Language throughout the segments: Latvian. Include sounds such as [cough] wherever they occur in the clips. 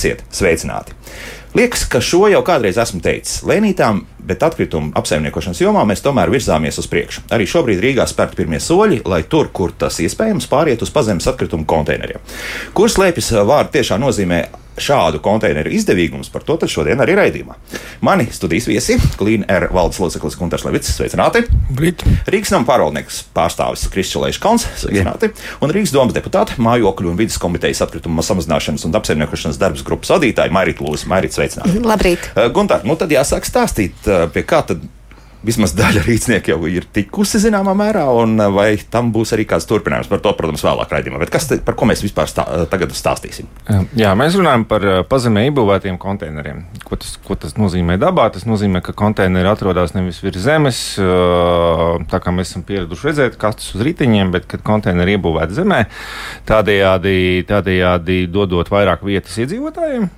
Esiet sveicināti! Liekas, ka šo jau kādreiz esmu teicis. Lēnītām, bet atkritumu apsaimniekošanas jomā mēs tomēr virzāmies uz priekšu. Arī šobrīd Rīgā spērt pirmie soļi, lai tur, kur tas iespējams, pāriet uz pazemes atkritumu konteineriem. Kur slēpjas vārdu tiešā nozīmē šādu konteineru izdevīgums, par to šodien arī raidījumā. Mani studijas viesi - Clean Air valdes loceklis Gunārs Levits, sveicināti! Brit. Rīgas nama pārvaldnieks pārstāvis Krisčelēšs Kalns, sveicināti! Un Rīgas domas deputāte, mājokļu un vidas komitejas atkrituma samazināšanas un apsaimniekošanas darbas grupas vadītāja Mairita Lūsis. Mairita, sveicināti! Labrīt! Gunār, nu tad jāsāk stāstīt, pie kā tad vismaz daļa rīznieku jau ir tikusi zināmā mērā, un vai tam būs arī kāds turpinājums. Par to, protams, vēlāk raidījumā. Bet kas te, par ko mēs vispār stā, tagad stāstīsim? Jā, mēs runājam par pazemē iebūvētiem konteineriem. Ko tas, ko tas nozīmē dabā? Tas nozīmē, ka konteineri atrodas nevis virs zemes, tā kā mēs esam pieraduši redzēt, kastes uz riteņiem, bet kad konteineri iebūvēti zemē, tādējādi, tādējādi dodot vairāk vietas iedzīvotājiem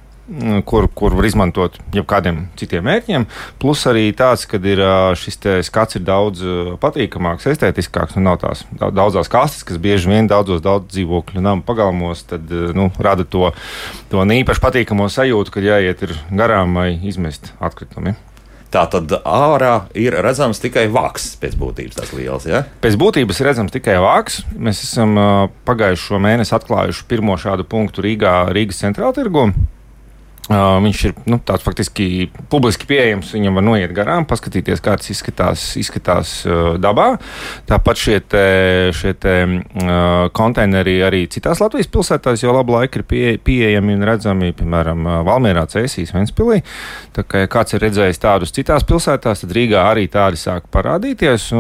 kur, kur var izmantot jebkādiem citiem mērķiem. Plus arī tāds, ka ir, šis skats ir daudz patīkamāks, estētiskāks. Nu, nav tās daudzās kastes, kas bieži vien daudzos daudz dzīvokļu namu pagalmos, tad nu, rada to, to īpaši patīkamo sajūtu, kad jāiet garām vai izmest atkritumi. Tā tad ārā ir redzams tikai vāks pēc būtības, tas liels. Ja? Pēc būtības ir redzams tikai vāks. Mēs esam pagājušo mēnesi atklājuši pirmo šādu punktu Rīgā, Rīgas centrālā tirgū. Uh, viņš ir nu, tāds faktiski publiski pieejams. Viņam var noiet garām, paskatīties, kā tas izskatās, izskatās uh, dabā. Tāpat šie, te, šie te, uh, konteineri arī citās Latvijas pilsētās jau labu laiku ir pie, pieejami un redzami, piemēram, Valmērā, Cēsīs, Ventspilī. Tā kā kāds ir redzējis tādus citās pilsētās, tad Rīgā arī tādi sāk parādīties.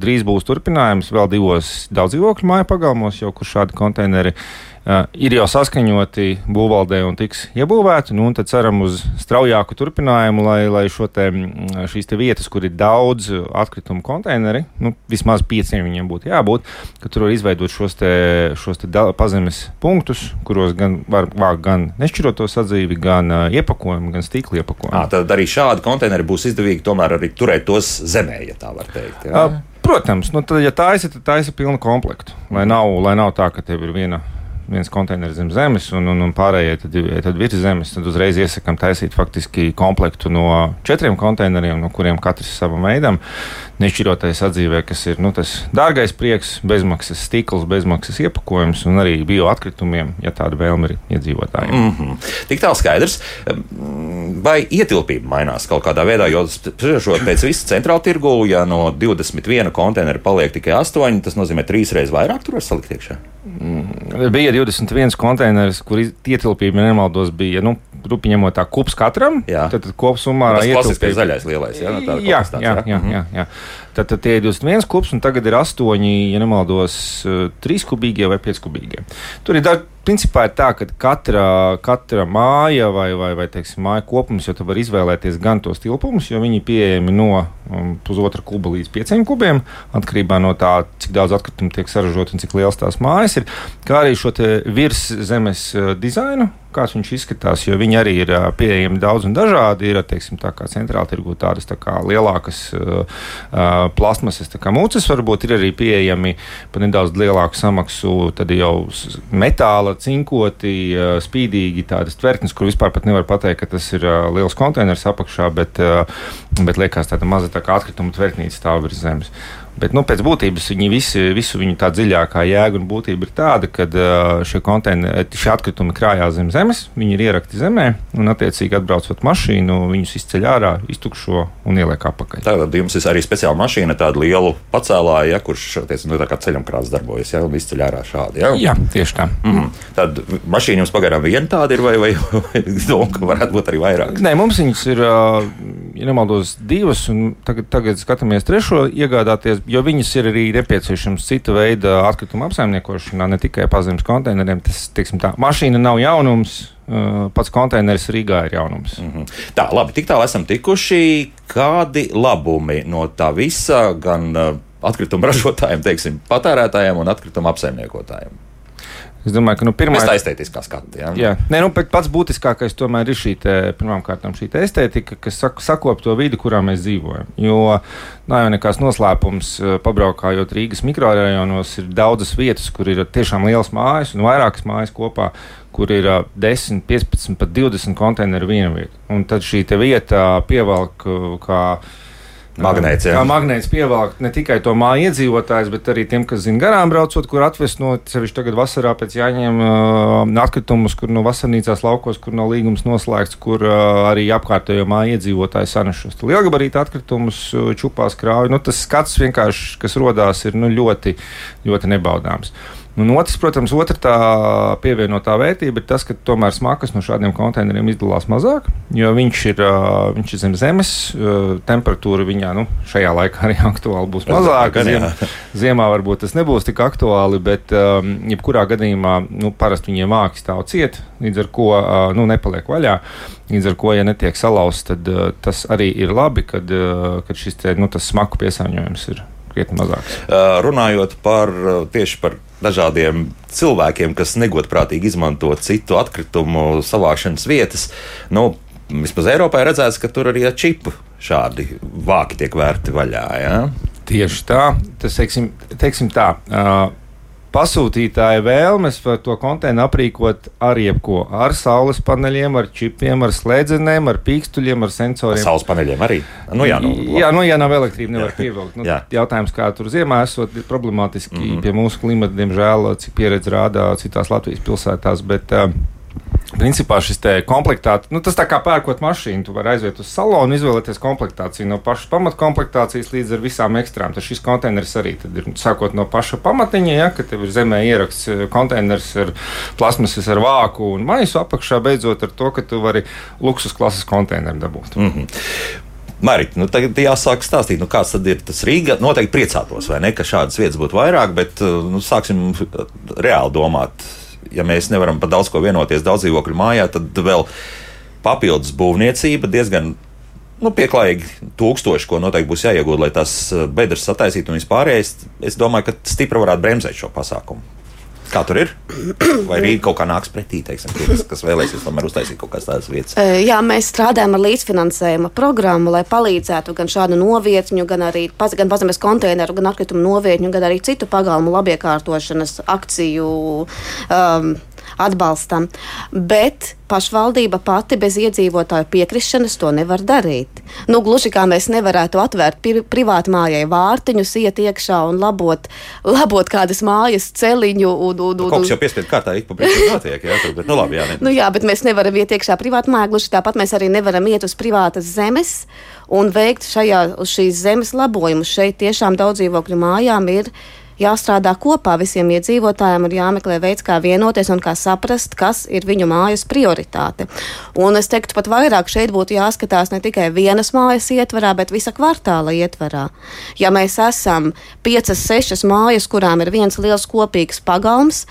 Drīz būs turpinājums vēl divos daudzdzīvokļu māju pagalmos, jau kur šādi konteineri ir ir jau saskaņoti būvvaldē un tiks iebūvēti. Nu, tad ceram uz straujāku turpinājumu, lai, lai te, šīs te vietas, kur ir daudz atkritumu konteineri, nu, vismaz pieciem viņiem būtu jābūt, ka tur var izveidot šos, te, šos te pazemes punktus, kuros gan var vākt gan nešķiroto sadzīvi, gan uh, iepakojumu, gan stīklu iepakojumu. À, tad arī šādi konteineri būs izdevīgi tomēr arī turēt tos zemē, ja tā var teikt. Jā? Protams, nu, tad, ja taisa, tad taisa pilnu komplektu. Lai nav, lai nav tā, ka tev ir viena viens konteiners zem zemes, un, un, un pārējie tad, tad virs zemes. Tad uzreiz iesakām taisīt faktiski komplektu no četriem konteineriem, no kuriem katrs savam veidam. Nešķirotais atzīvē, kas ir nu, tas dārgais prieks, bezmaksas stikls, bezmaksas iepakojums un arī bioatkritumiem, ja tāda vēlme ir iedzīvotājiem. Mm -hmm. Tik tālu skaidrs. Vai ietilpība mainās kaut kādā veidā, jo spriežot pēc visa centrāla tirgu, ja no 21 konteineru paliek tikai 8, tas nozīmē trīs reizes vairāk tur var salikt iekšā? Mm, bija 21 konteineris, kur ietilpība, ja nemaldos, bija nu, rupi ņemot tā kups katram. Jā. Tad, tad kopsumā ir ietilpība zaļais lielais. Jā, no jā, jā, jā, jā, jā, jā. Tad, tad tie ir 21 kups, un tagad ir 8, ja nemaldos, 3 kubīgie vai 5 kubīgie. Tur ir daži principā ir tā, ka katra, katra māja vai, vai, vai teiksim, māja kopums jau var izvēlēties gan tos tilpumus, jo viņi ir pieejami no um, pusotra kuba līdz pieciem kubiem, atkarībā no tā, cik daudz atkritumu tiek saražot un cik liels tās mājas ir, kā arī šo virszemes uh, dizainu kāds viņš izskatās, jo viņi arī ir pieejami daudz un dažādi. Ir, teiksim, tā kā centrāla tirgu tādas tā kā lielākas uh, plasmasas kā mūces, varbūt ir arī pieejami par nedaudz lielāku samaksu, tad jau metāla, cinkoti, uh, spīdīgi tādas tvertnes, kur vispār pat nevar pateikt, ka tas ir uh, liels konteiners apakšā, bet, uh, bet liekas tāda maza tā kā atkrituma tvertnīca stāv virs zemes. Bet nu, pēc būtības viņi visi, visu viņu tā dziļākā jēga un būtība ir tāda, ka šie šie atkritumi krājās zem zemes, viņi ir ierakti zemē un, attiecīgi, atbraucot mašīnu, viņus izceļ ārā, iztukšo un ieliek apakaļ. Tagad jums ir arī speciāla mašīna, tāda liela pacēlāja, ja, kurš tiec, nu, ceļam krāsa darbojas, ja, un izceļ ārā šādi. Ja? Jā, tieši tā. Mm -hmm. Tad mašīna jums pagaidām viena tāda ir, vai, vai, vai [laughs] domā, ka varētu būt arī vairāk? Nē, mums viņas ir, ja nemaldos, divas, un tagad, tagad skatāmies trešo iegādāties jo viņas ir arī nepieciešams cita veida atkrituma apsaimniekošanā, ne tikai pazemes konteineriem. Tas, teiksim, tā mašīna nav jaunums. Uh, pats konteineris Rīgā ir jaunums. Mm -hmm. Tā, labi, tik tālu esam tikuši. Kādi labumi no tā visa gan uh, atkrituma ražotājiem, teiksim, patērētājiem un atkrituma apsaimniekotājiem? Es domāju, ka nu, pirmā ir estētiskā skata. Jā, jā. Nē, nu, pats būtiskākais tomēr ir šī pirmkārt šī estētika, kas sak, sakop to vidi, kurā mēs dzīvojam. Jo nav jau nekāds noslēpums, eh, pabraukājot Rīgas mikrorajonos, ir daudzas vietas, kur ir tiešām liels mājas un vairākas mājas kopā. Kur ir 10, 15, pat 20 konteineru viena vieta. Un tad šī vieta pievelk eh, kā Magnēts, jā. Kā magnēts pievelk ne tikai to māju iedzīvotājus, bet arī tiem, kas zina garām braucot, kur atvest no sevišķi tagad vasarā pēc jāņem uh, atkritumus, kur no vasarnīcās laukos, kur nav līgums noslēgts, kur uh, arī apkārtējo māju iedzīvotāji sanešos. Lielgabarīta atkritumus uh, čupās krauj. Nu, tas skats vienkārši, kas rodās, ir nu, ļoti, ļoti nebaudāms. Un otrs, protams, otra tā pievienotā vērtība ir tas, ka tomēr smakas no šādiem konteineriem izdalās mazāk, jo viņš ir, viņš ir zem zemes, temperatūra viņā nu, šajā laikā arī [laughs] aktuāli būs mazāka. Ziem, [laughs] ziemā varbūt tas nebūs tik aktuāli, bet jebkurā gadījumā nu, parasti viņiem mākslinieki stāv ciet, līdz ar ko nu, nepaliek vaļā. Līdz ar to, ja netiek salauzts, tad tas arī ir labi, kad, kad šis te, nu, smaku piesārņojums ir krietni mazāks. Runājot par tieši par dažādiem cilvēkiem, kas negodprātīgi izmanto citu atkritumu savākšanas vietas. Nu, Vismaz Eiropā ir redzēts, ka tur arī ar čipu šādi vāki tiek vērti vaļā. Ja? Tieši tā, tas teiksim, teiksim tā. Uh, pasūtītāja vēlmes par to konteineru aprīkot ar jebko. Ar saules paneļiem, ar čipiem, ar slēdzenēm, ar pīkstuļiem, ar sensoriem. Ar saules paneļiem arī. Nu, jā, nu, jā, nu, ja nav elektrība, nevar pievilkt. Nu, jautājums, kā tur ziemā esot problemātiski mm -hmm. pie mūsu klimata, diemžēl, cik pieredze rādā citās Latvijas pilsētās. Bet, uh, Principā šis komplektācijas, nu, tas tā kā pērkot mašīnu, tu vari aiziet uz salonu, izvēlēties komplektāciju no pašas pamatkomplektācijas līdz ar visām ekstrām. Tad šis konteiners arī ir sākot no paša pamatiņa, ja, ka tev ir zemē ieraksts eh, konteiners ar plasmasas ar vāku un maisu apakšā, beidzot ar to, ka tu vari luksus klases konteineru dabūt. Mm -hmm. Marita, nu, tagad jāsāk stāstīt, nu, kāds tad ir tas Rīga. Noteikti priecātos, vai ne, ka šādas vietas būtu vairāk, bet eh, nu, sāksim reāli domāt ja mēs nevaram par daudz ko vienoties daudz dzīvokļu mājā, tad vēl papildus būvniecība diezgan nu, pieklājīgi tūkstoši, ko noteikti būs jāiegūda, lai tās eh, bedres sataisītu un vispārējais. Es domāju, ka stipri varētu bremzēt šo pasākumu. Kā tur ir? Vai Rīga kaut kā nāks pretī, teiksim, tie, kas vēlēsies tomēr uztaisīt kaut kādas tādas vietas? Jā, mēs strādājam ar līdzfinansējuma programmu, lai palīdzētu gan šādu novietņu, gan arī gan pazemes konteineru, gan atkritumu novietņu, gan arī citu pagalmu labiekārtošanas akciju. Um, atbalstam. Bet pašvaldība pati bez iedzīvotāju piekrišanas to nevar darīt. Nu, gluži kā mēs nevarētu atvērt privātu mājai vārtiņus, iet iekšā un labot, labot kādas mājas celiņu. Un, un, un, Kaut kas jau piespiedu kārtā ik pa brīdim notiek, jā, tur, bet, nu, labi, jā, ne. nu, jā, bet mēs nevaram iet iekšā privātu mājā, gluži tāpat mēs arī nevaram iet uz privātas zemes un veikt šajā, šīs zemes labojumus. Šeit tiešām daudz dzīvokļu mājām ir jāstrādā kopā visiem iedzīvotājiem un jāmeklē veids, kā vienoties un kā saprast, kas ir viņu mājas prioritāte. Un es teiktu, pat vairāk šeit būtu jāskatās ne tikai vienas mājas ietvarā, bet visa kvartāla ietvarā. Ja mēs esam piecas, sešas mājas, kurām ir viens liels kopīgs pagalms,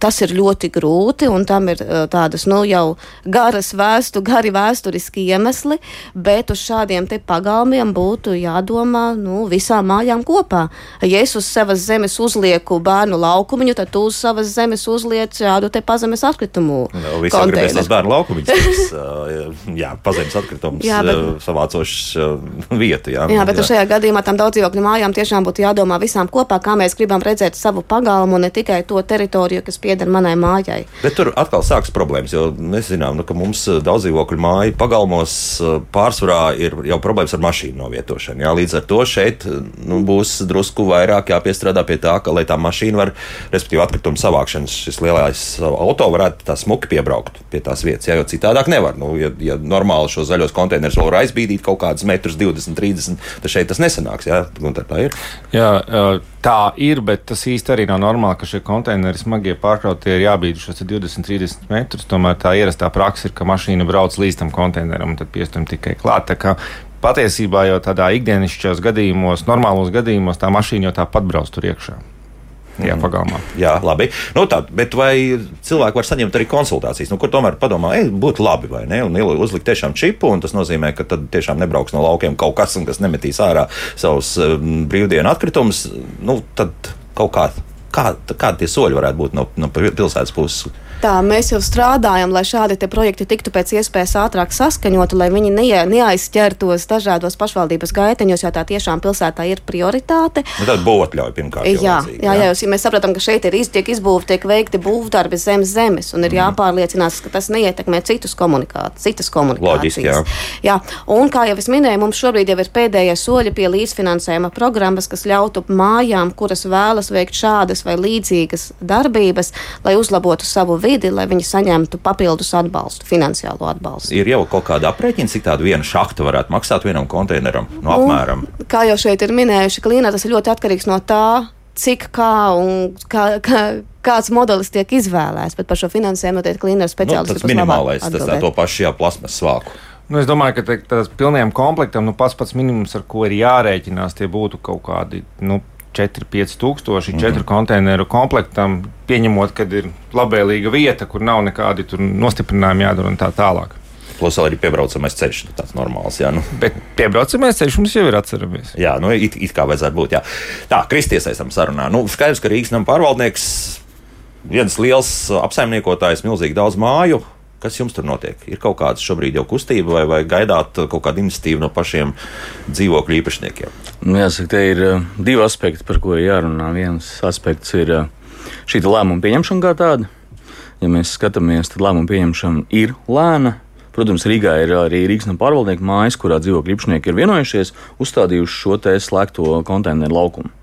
Tas ir ļoti grūti, un tam ir uh, tādas nu, jau garas vēstu, gari vēsturiski iemesli, bet uz šādiem pagalmiem būtu jādomā nu, visām mājām kopā. Ja es uz savas zemes uzlieku bērnu laukumiņu, tad tu uz savas zemes uzliec šādu te pazemes atkritumu. Nu, Visiem gribēs tās bērnu laukumiņus, [laughs] jā, pazemes atkritumus jā, bet, savācošs vietu. Jā, jā bet jā. šajā gadījumā tam daudz dzīvokļu mājām tiešām būtu jādomā visām kopā, kā mēs gribam redzēt savu pagalmu, ne tikai to teritoriju, kas pie pieder manai mājai. Bet tur atkal sākas problēmas, jo mēs zinām, nu, ka mums eh, daudz dzīvokļu māju pagalmos eh, pārsvarā ir jau problēmas ar mašīnu novietošanu. Jā, līdz ar to šeit nu, būs drusku vairāk jāpiestrādā pie tā, ka, lai tā mašīna var, respektīvi, atkritumu savākšanas, šis lielais auto varētu tā smuki piebraukt pie tās vietas, jā, jo citādāk nevar. Nu, ja, ja normāli šos zaļos konteinerus vēl var aizbīdīt kaut kādus metrus, 20, 30, tad šeit tas nesanāks. Jā, Gunter, tā ir. Jā, tā ir, bet tas īsti arī nav normāli, ka šie konteineri smagie pār pārkrautie ir jābīd šos 20, 30 metrus. Tomēr tā ierastā praksa ir, ka mašīna brauc līdz tam konteineram un tad piestum tikai klāt. Patiesībā jau tādā ikdienišķos gadījumos, normālos gadījumos, tā mašīna jau tāpat brauc tur iekšā. Jā, mhm. pagalmā. Jā, labi. Nu, tā, bet vai cilvēki var saņemt arī konsultācijas, nu, kur tomēr padomā, ej, būtu labi vai ne? Un uzlikt tiešām čipu, un tas nozīmē, ka tad tiešām nebrauks no laukiem kaut kas, kas nemetīs ārā savus um, brīvdienu atkritumus. Nu, tad kaut kā Kā, kādi tie soļi varētu būt no, no pilsētas puses? Tā, mēs jau strādājam, lai šādi projekti tiktu pēc iespējas ātrāk saskaņoti, lai viņi ne, neaizķertos dažādos pašvaldības gaiteņos, jo tā tiešām pilsētā ir prioritāte. Nu, tad būtu atļauja pirmkārt. Jā, jā, jā, jā, ja mēs saprotam, ka šeit ir iz, tiek izbūvēti, tiek veikti būvdarbi zem zemes, un ir mm. jāpārliecinās, ka tas neietekmē citus komunikācijas, citas komunikācijas. Loģiski, jā. jā, un kā jau es minēju, mums šobrīd jau ir pēdējie soļi pie līdzfinansējuma programmas, kas ļautu mājām, kuras vēlas veikt šādas vai līdzīgas darbības, lai uzlabotu savu vidi vidi, lai viņi saņemtu papildus atbalstu, finansiālo atbalstu. Ir jau kaut kāda aprēķina, cik tāda viena šahta varētu maksāt vienam konteineram no nu, apmēram. Un, kā jau šeit ir minējuši, Klīnā tas ir ļoti atkarīgs no tā, cik kā un kā, kā, kāds modelis tiek izvēlēts. Bet par šo finansējumu noteikti klīnera speciālisti. Nu, tas minimālais, tas tā to pašu jā, plasmas svāku. Nu, es domāju, ka tas pilniem komplektam, nu, pats pats minimums, ar ko ir jārēķinās, tie būtu kaut kādi nu, 4-5 tūkstoši, 4 mm -hmm. konteineru komplektam, pieņemot, ka ir labvēlīga vieta, kur nav nekādi nostiprinājumi jādara un tā tālāk. Plus arī piebraucamais ceļš, nu, tāds normāls. Jā, nu. Bet piebraucamais ceļš mums jau ir atceramies. Jā, nu, it, it kā vajadzētu būt. Jā. Tā, Kristies esam sarunā. Nu, skaidrs, ka Rīgas nama pārvaldnieks, viens liels apsaimniekotājs, milzīgi daudz māju Kas jums tur notiek? Ir kaut kāda šobrīd jau kustība, vai, vai gaidāt kaut kādu iniciatīvu no pašiem dzīvokļu īpašniekiem? Nu, jāsaka, te ir uh, divi aspekti, par ko jārunā. Viens aspekts ir uh, šī lēmuma pieņemšana kā tāda. Ja mēs skatāmies, tad lēmuma pieņemšana ir lēna. Protams, Rīgā ir arī Rīgas pārvaldnieku mājas, kurā dzīvokļu īpašnieki ir vienojušies, uzstādījuši šo slēgto konteineru laukumu.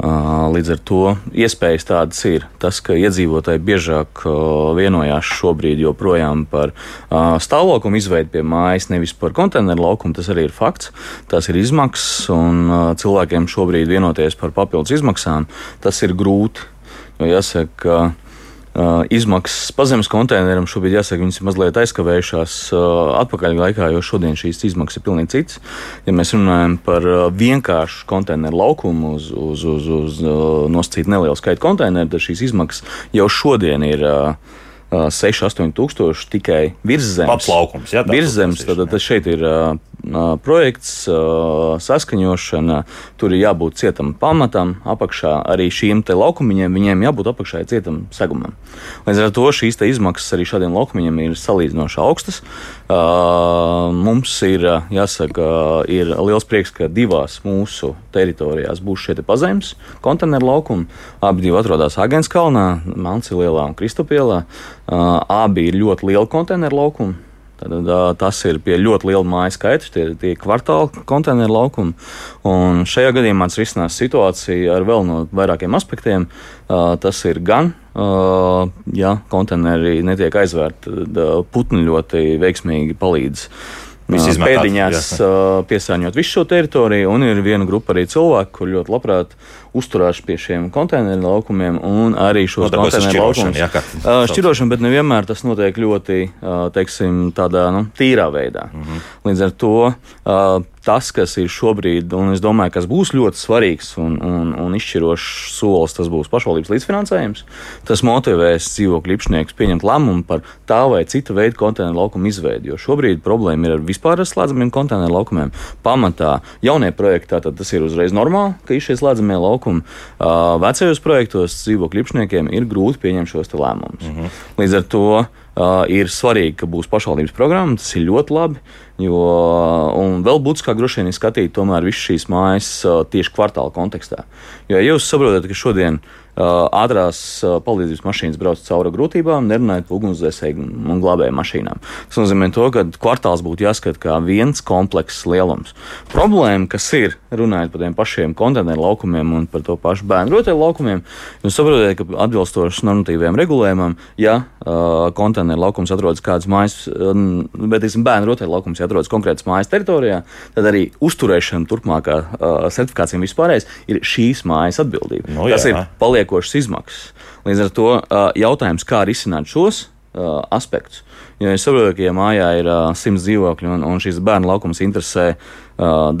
Līdz ar to iespējas tādas ir. Tas, ka iedzīvotāji biežāk vienojās šobrīd joprojām par stāvlaukumu izveidi pie mājas, nevis par konteineru laukumu, tas arī ir fakts. Tas ir izmaksas, un cilvēkiem šobrīd vienoties par papildus izmaksām, tas ir grūti. Jo jāsaka, ka izmaksas pazemes konteineram šobrīd jāsaka, viņas ir mazliet aizkavējušās uh, atpakaļ laikā, jo šodien šīs izmaksas ir pilnīgi cits. Ja mēs runājam par uh, vienkāršu konteineru laukumu uz, uz, uz, uz nosacīt nelielu skaitu konteineru, tad šīs izmaksas jau šodien ir. 6, 8 tūkstoši tikai virszemes. Pats laukums, jā. Virszemes, tad, tad šeit ir uh, projekts, saskaņošana, tur ir jābūt cietam pamatam, apakšā arī šiem laukumiņiem, viņiem jābūt apakšā cietam segumam. Līdz ar to šīs izmaksas arī šādiem laukumiņiem ir salīdzinoši augstas. Mums ir, jāsaka, ir liels prieks, ka divās mūsu teritorijās būs šie pazemes konteineru laukumi. Abi divi atrodas Agenskalnā, Mancilielā un Kristopielā. Abi ir ļoti lieli konteineru laukumi Tad, tas ir pie ļoti liela mājas skaita, tie ir kvartāla konteineru laukumi. Un šajā gadījumā tas risinās situāciju ar vēl no vairākiem aspektiem. Tas ir gan ja konteineri netiek aizvērti, tad putni ļoti veiksmīgi palīdz pēdiņās piesārņot visu šo teritoriju, un ir viena grupa arī cilvēku, kur ļoti labprāt uzturās pie šiem konteineru laukumiem un arī šos konteineru laukumus. Šķirošana, bet nevienmēr tas notiek ļoti, teiksim, tādā nu, tīrā veidā. Mm -hmm. Līdz ar to tas, kas ir šobrīd, un es domāju, kas būs ļoti svarīgs un, un, un izšķirošs solis, tas būs pašvaldības līdzfinansējums. Tas motivēs dzīvokļu īpašniekus pieņemt lēmumu par tā vai cita veida konteineru laukumu izveidi. Jo šobrīd problēma ir ar vispār slēdzamiem konteineru laukumiem. Pamatā jaunie projekti, tātad tas ir uzreiz normāli, ka ir šie slēdzamie laukumi laukumi. Uh, vecajos projektos dzīvokļu īpašniekiem ir grūti pieņemt šos lēmumus. Mm -hmm. Līdz ar to uh, ir svarīgi, ka būs pašvaldības programma, tas ir ļoti labi. Jo, un vēl būtiskāk droši vien ir skatīt tomēr visas šīs mājas uh, tieši kvartāla kontekstā. Jo ja jūs saprotat, ka šodien uh, ātrās palīdzības mašīnas brauc cauri grūtībām, nerunājot par ugunsdzēsēju un glābēju mašīnām. Tas nozīmē, to, ka kvartāls būtu jāskata kā viens komplekss lielums. Problēma, kas ir, runājot par tiem pašiem konteineru laukumiem un par to pašu bērnu rotaļu laukumiem, jūs saprotat, ka atbilstoši normatīviem regulējumam, ja uh, konteineru laukums atrodas kādas mājas, bet, teiksim, bērnu rotaļu laukums ja atrodas konkrētas mājas teritorijā, tad arī uzturēšana turpmākā uh, certifikācija vispārējais ir šīs mājas atbildība. No, nu jā. Tas ir paliek paliekošas izmaksas. Līdz ar to jautājums, kā risināt šos uh, aspektus. Jo es saprotu, ka, ja mājā ir uh, simts dzīvokļu un, un šis bērnu laukums interesē uh,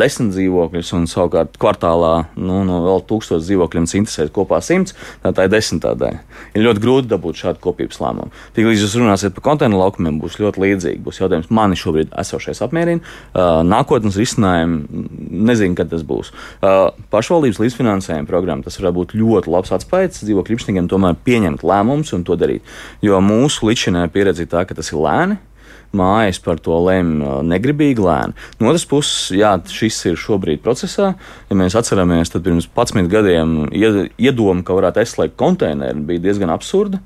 desmit dzīvokļus, un savukārt kvartālā nu, no vēl tūkstoš dzīvokļiem interesēs kopā simts, tad tā ir desmitā daļa. Ir ļoti grūti dabūt šādu kopības lēmumu. Tiklīdz jūs runāsiet par konteineru laukumiem, būs ļoti līdzīgi. Būs jautājums, mani šobrīd esošais apmierina, nākotnes risinājumi, nezinu, kad tas būs. Pašvaldības līdzfinansējuma programma, tas var būt ļoti labs atspējs dzīvokļu īpašniekiem tomēr pieņemt lēmumus un to darīt. Jo mūsu līdzinājā pieredze ir tā, ka tas ir lēni mājas par to lemj negribīgi lēni. No otras puses, jā, šis ir šobrīd procesā. Ja mēs atceramies, tad pirms 11 gadiem iedoma, ka varētu aizslēgt konteineru, bija diezgan absurda.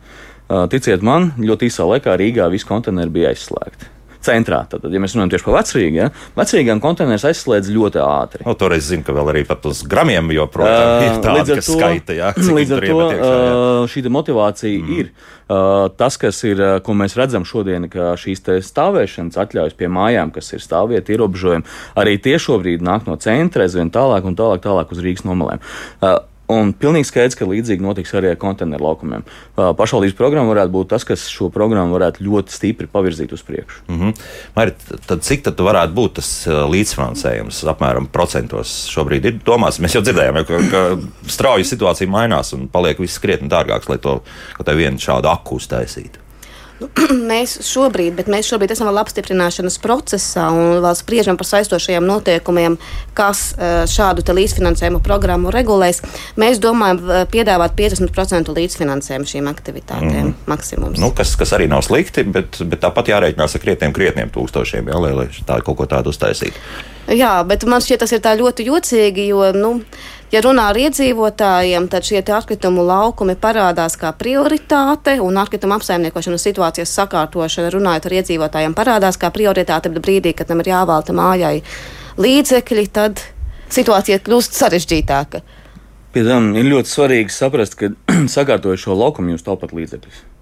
Ticiet man, ļoti īsā laikā Rīgā visi konteineri bija aizslēgti centrā. Tad, ja mēs runājam tieši par vecrīgu, ja, vecrīgām konteinerus aizslēdz ļoti ātri. Nu, Toreiz zinu, ka vēl arī pat uz gramiem joprojām uh, ir tāda, to, skaita. Jā, līdz ar to iekšā, uh, šī motivācija mm. ir. Uh, tas, kas ir, ko mēs redzam šodien, ka šīs stāvēšanas atļaujas pie mājām, kas ir stāvvieta ierobežojumi, arī tie šobrīd nāk no centra, aizvien tālāk un tālāk, tālāk uz Rīgas nomalēm. Uh, Un pilnīgi skaidrs, ka līdzīgi notiks arī ar konteineru laukumiem. Pašvaldības programma varētu būt tas, kas šo programmu varētu ļoti stipri pavirzīt uz priekšu. Mm -hmm. Marit, tad cik tad varētu būt tas līdzfinansējums apmēram procentos šobrīd ir domāts? Mēs jau dzirdējām, ka, ka strauji situācija mainās un paliek viss krietni dārgāks, lai to vienu šādu akku uztaisītu. Nu, [clears throat] mēs šobrīd, bet mēs šobrīd esam vēl apstiprināšanas procesā un vēl spriežam par saistošajiem noteikumiem, kas e, šādu līdzfinansējumu programmu regulēs. Mēs domājam e, piedāvāt 50% līdzfinansējumu šīm aktivitātēm mm. maksimums. Nu, kas, kas arī nav slikti, bet, bet tāpat jārēķinās ar krietniem, krietniem tūkstošiem, jā, lai, lai tā kaut ko tādu uztaisītu. Jā, bet man šķiet, tas ir ļoti jocīgi, jo, nu, ja runā ar iedzīvotājiem, tad šie atkritumu laukumi parādās kā prioritāte, un atkritumu apsaimniekošanas situācijas sakārtošana, runājot ar iedzīvotājiem, parādās kā prioritāte, brīdī, kad tam ir jāvalta mājai līdzekļi, tad situācija kļūst sarežģītāka. Pie tam ir ļoti svarīgi saprast, ka [clears throat] sakārtojot šo laukumu, jūs taupat līdzekļus.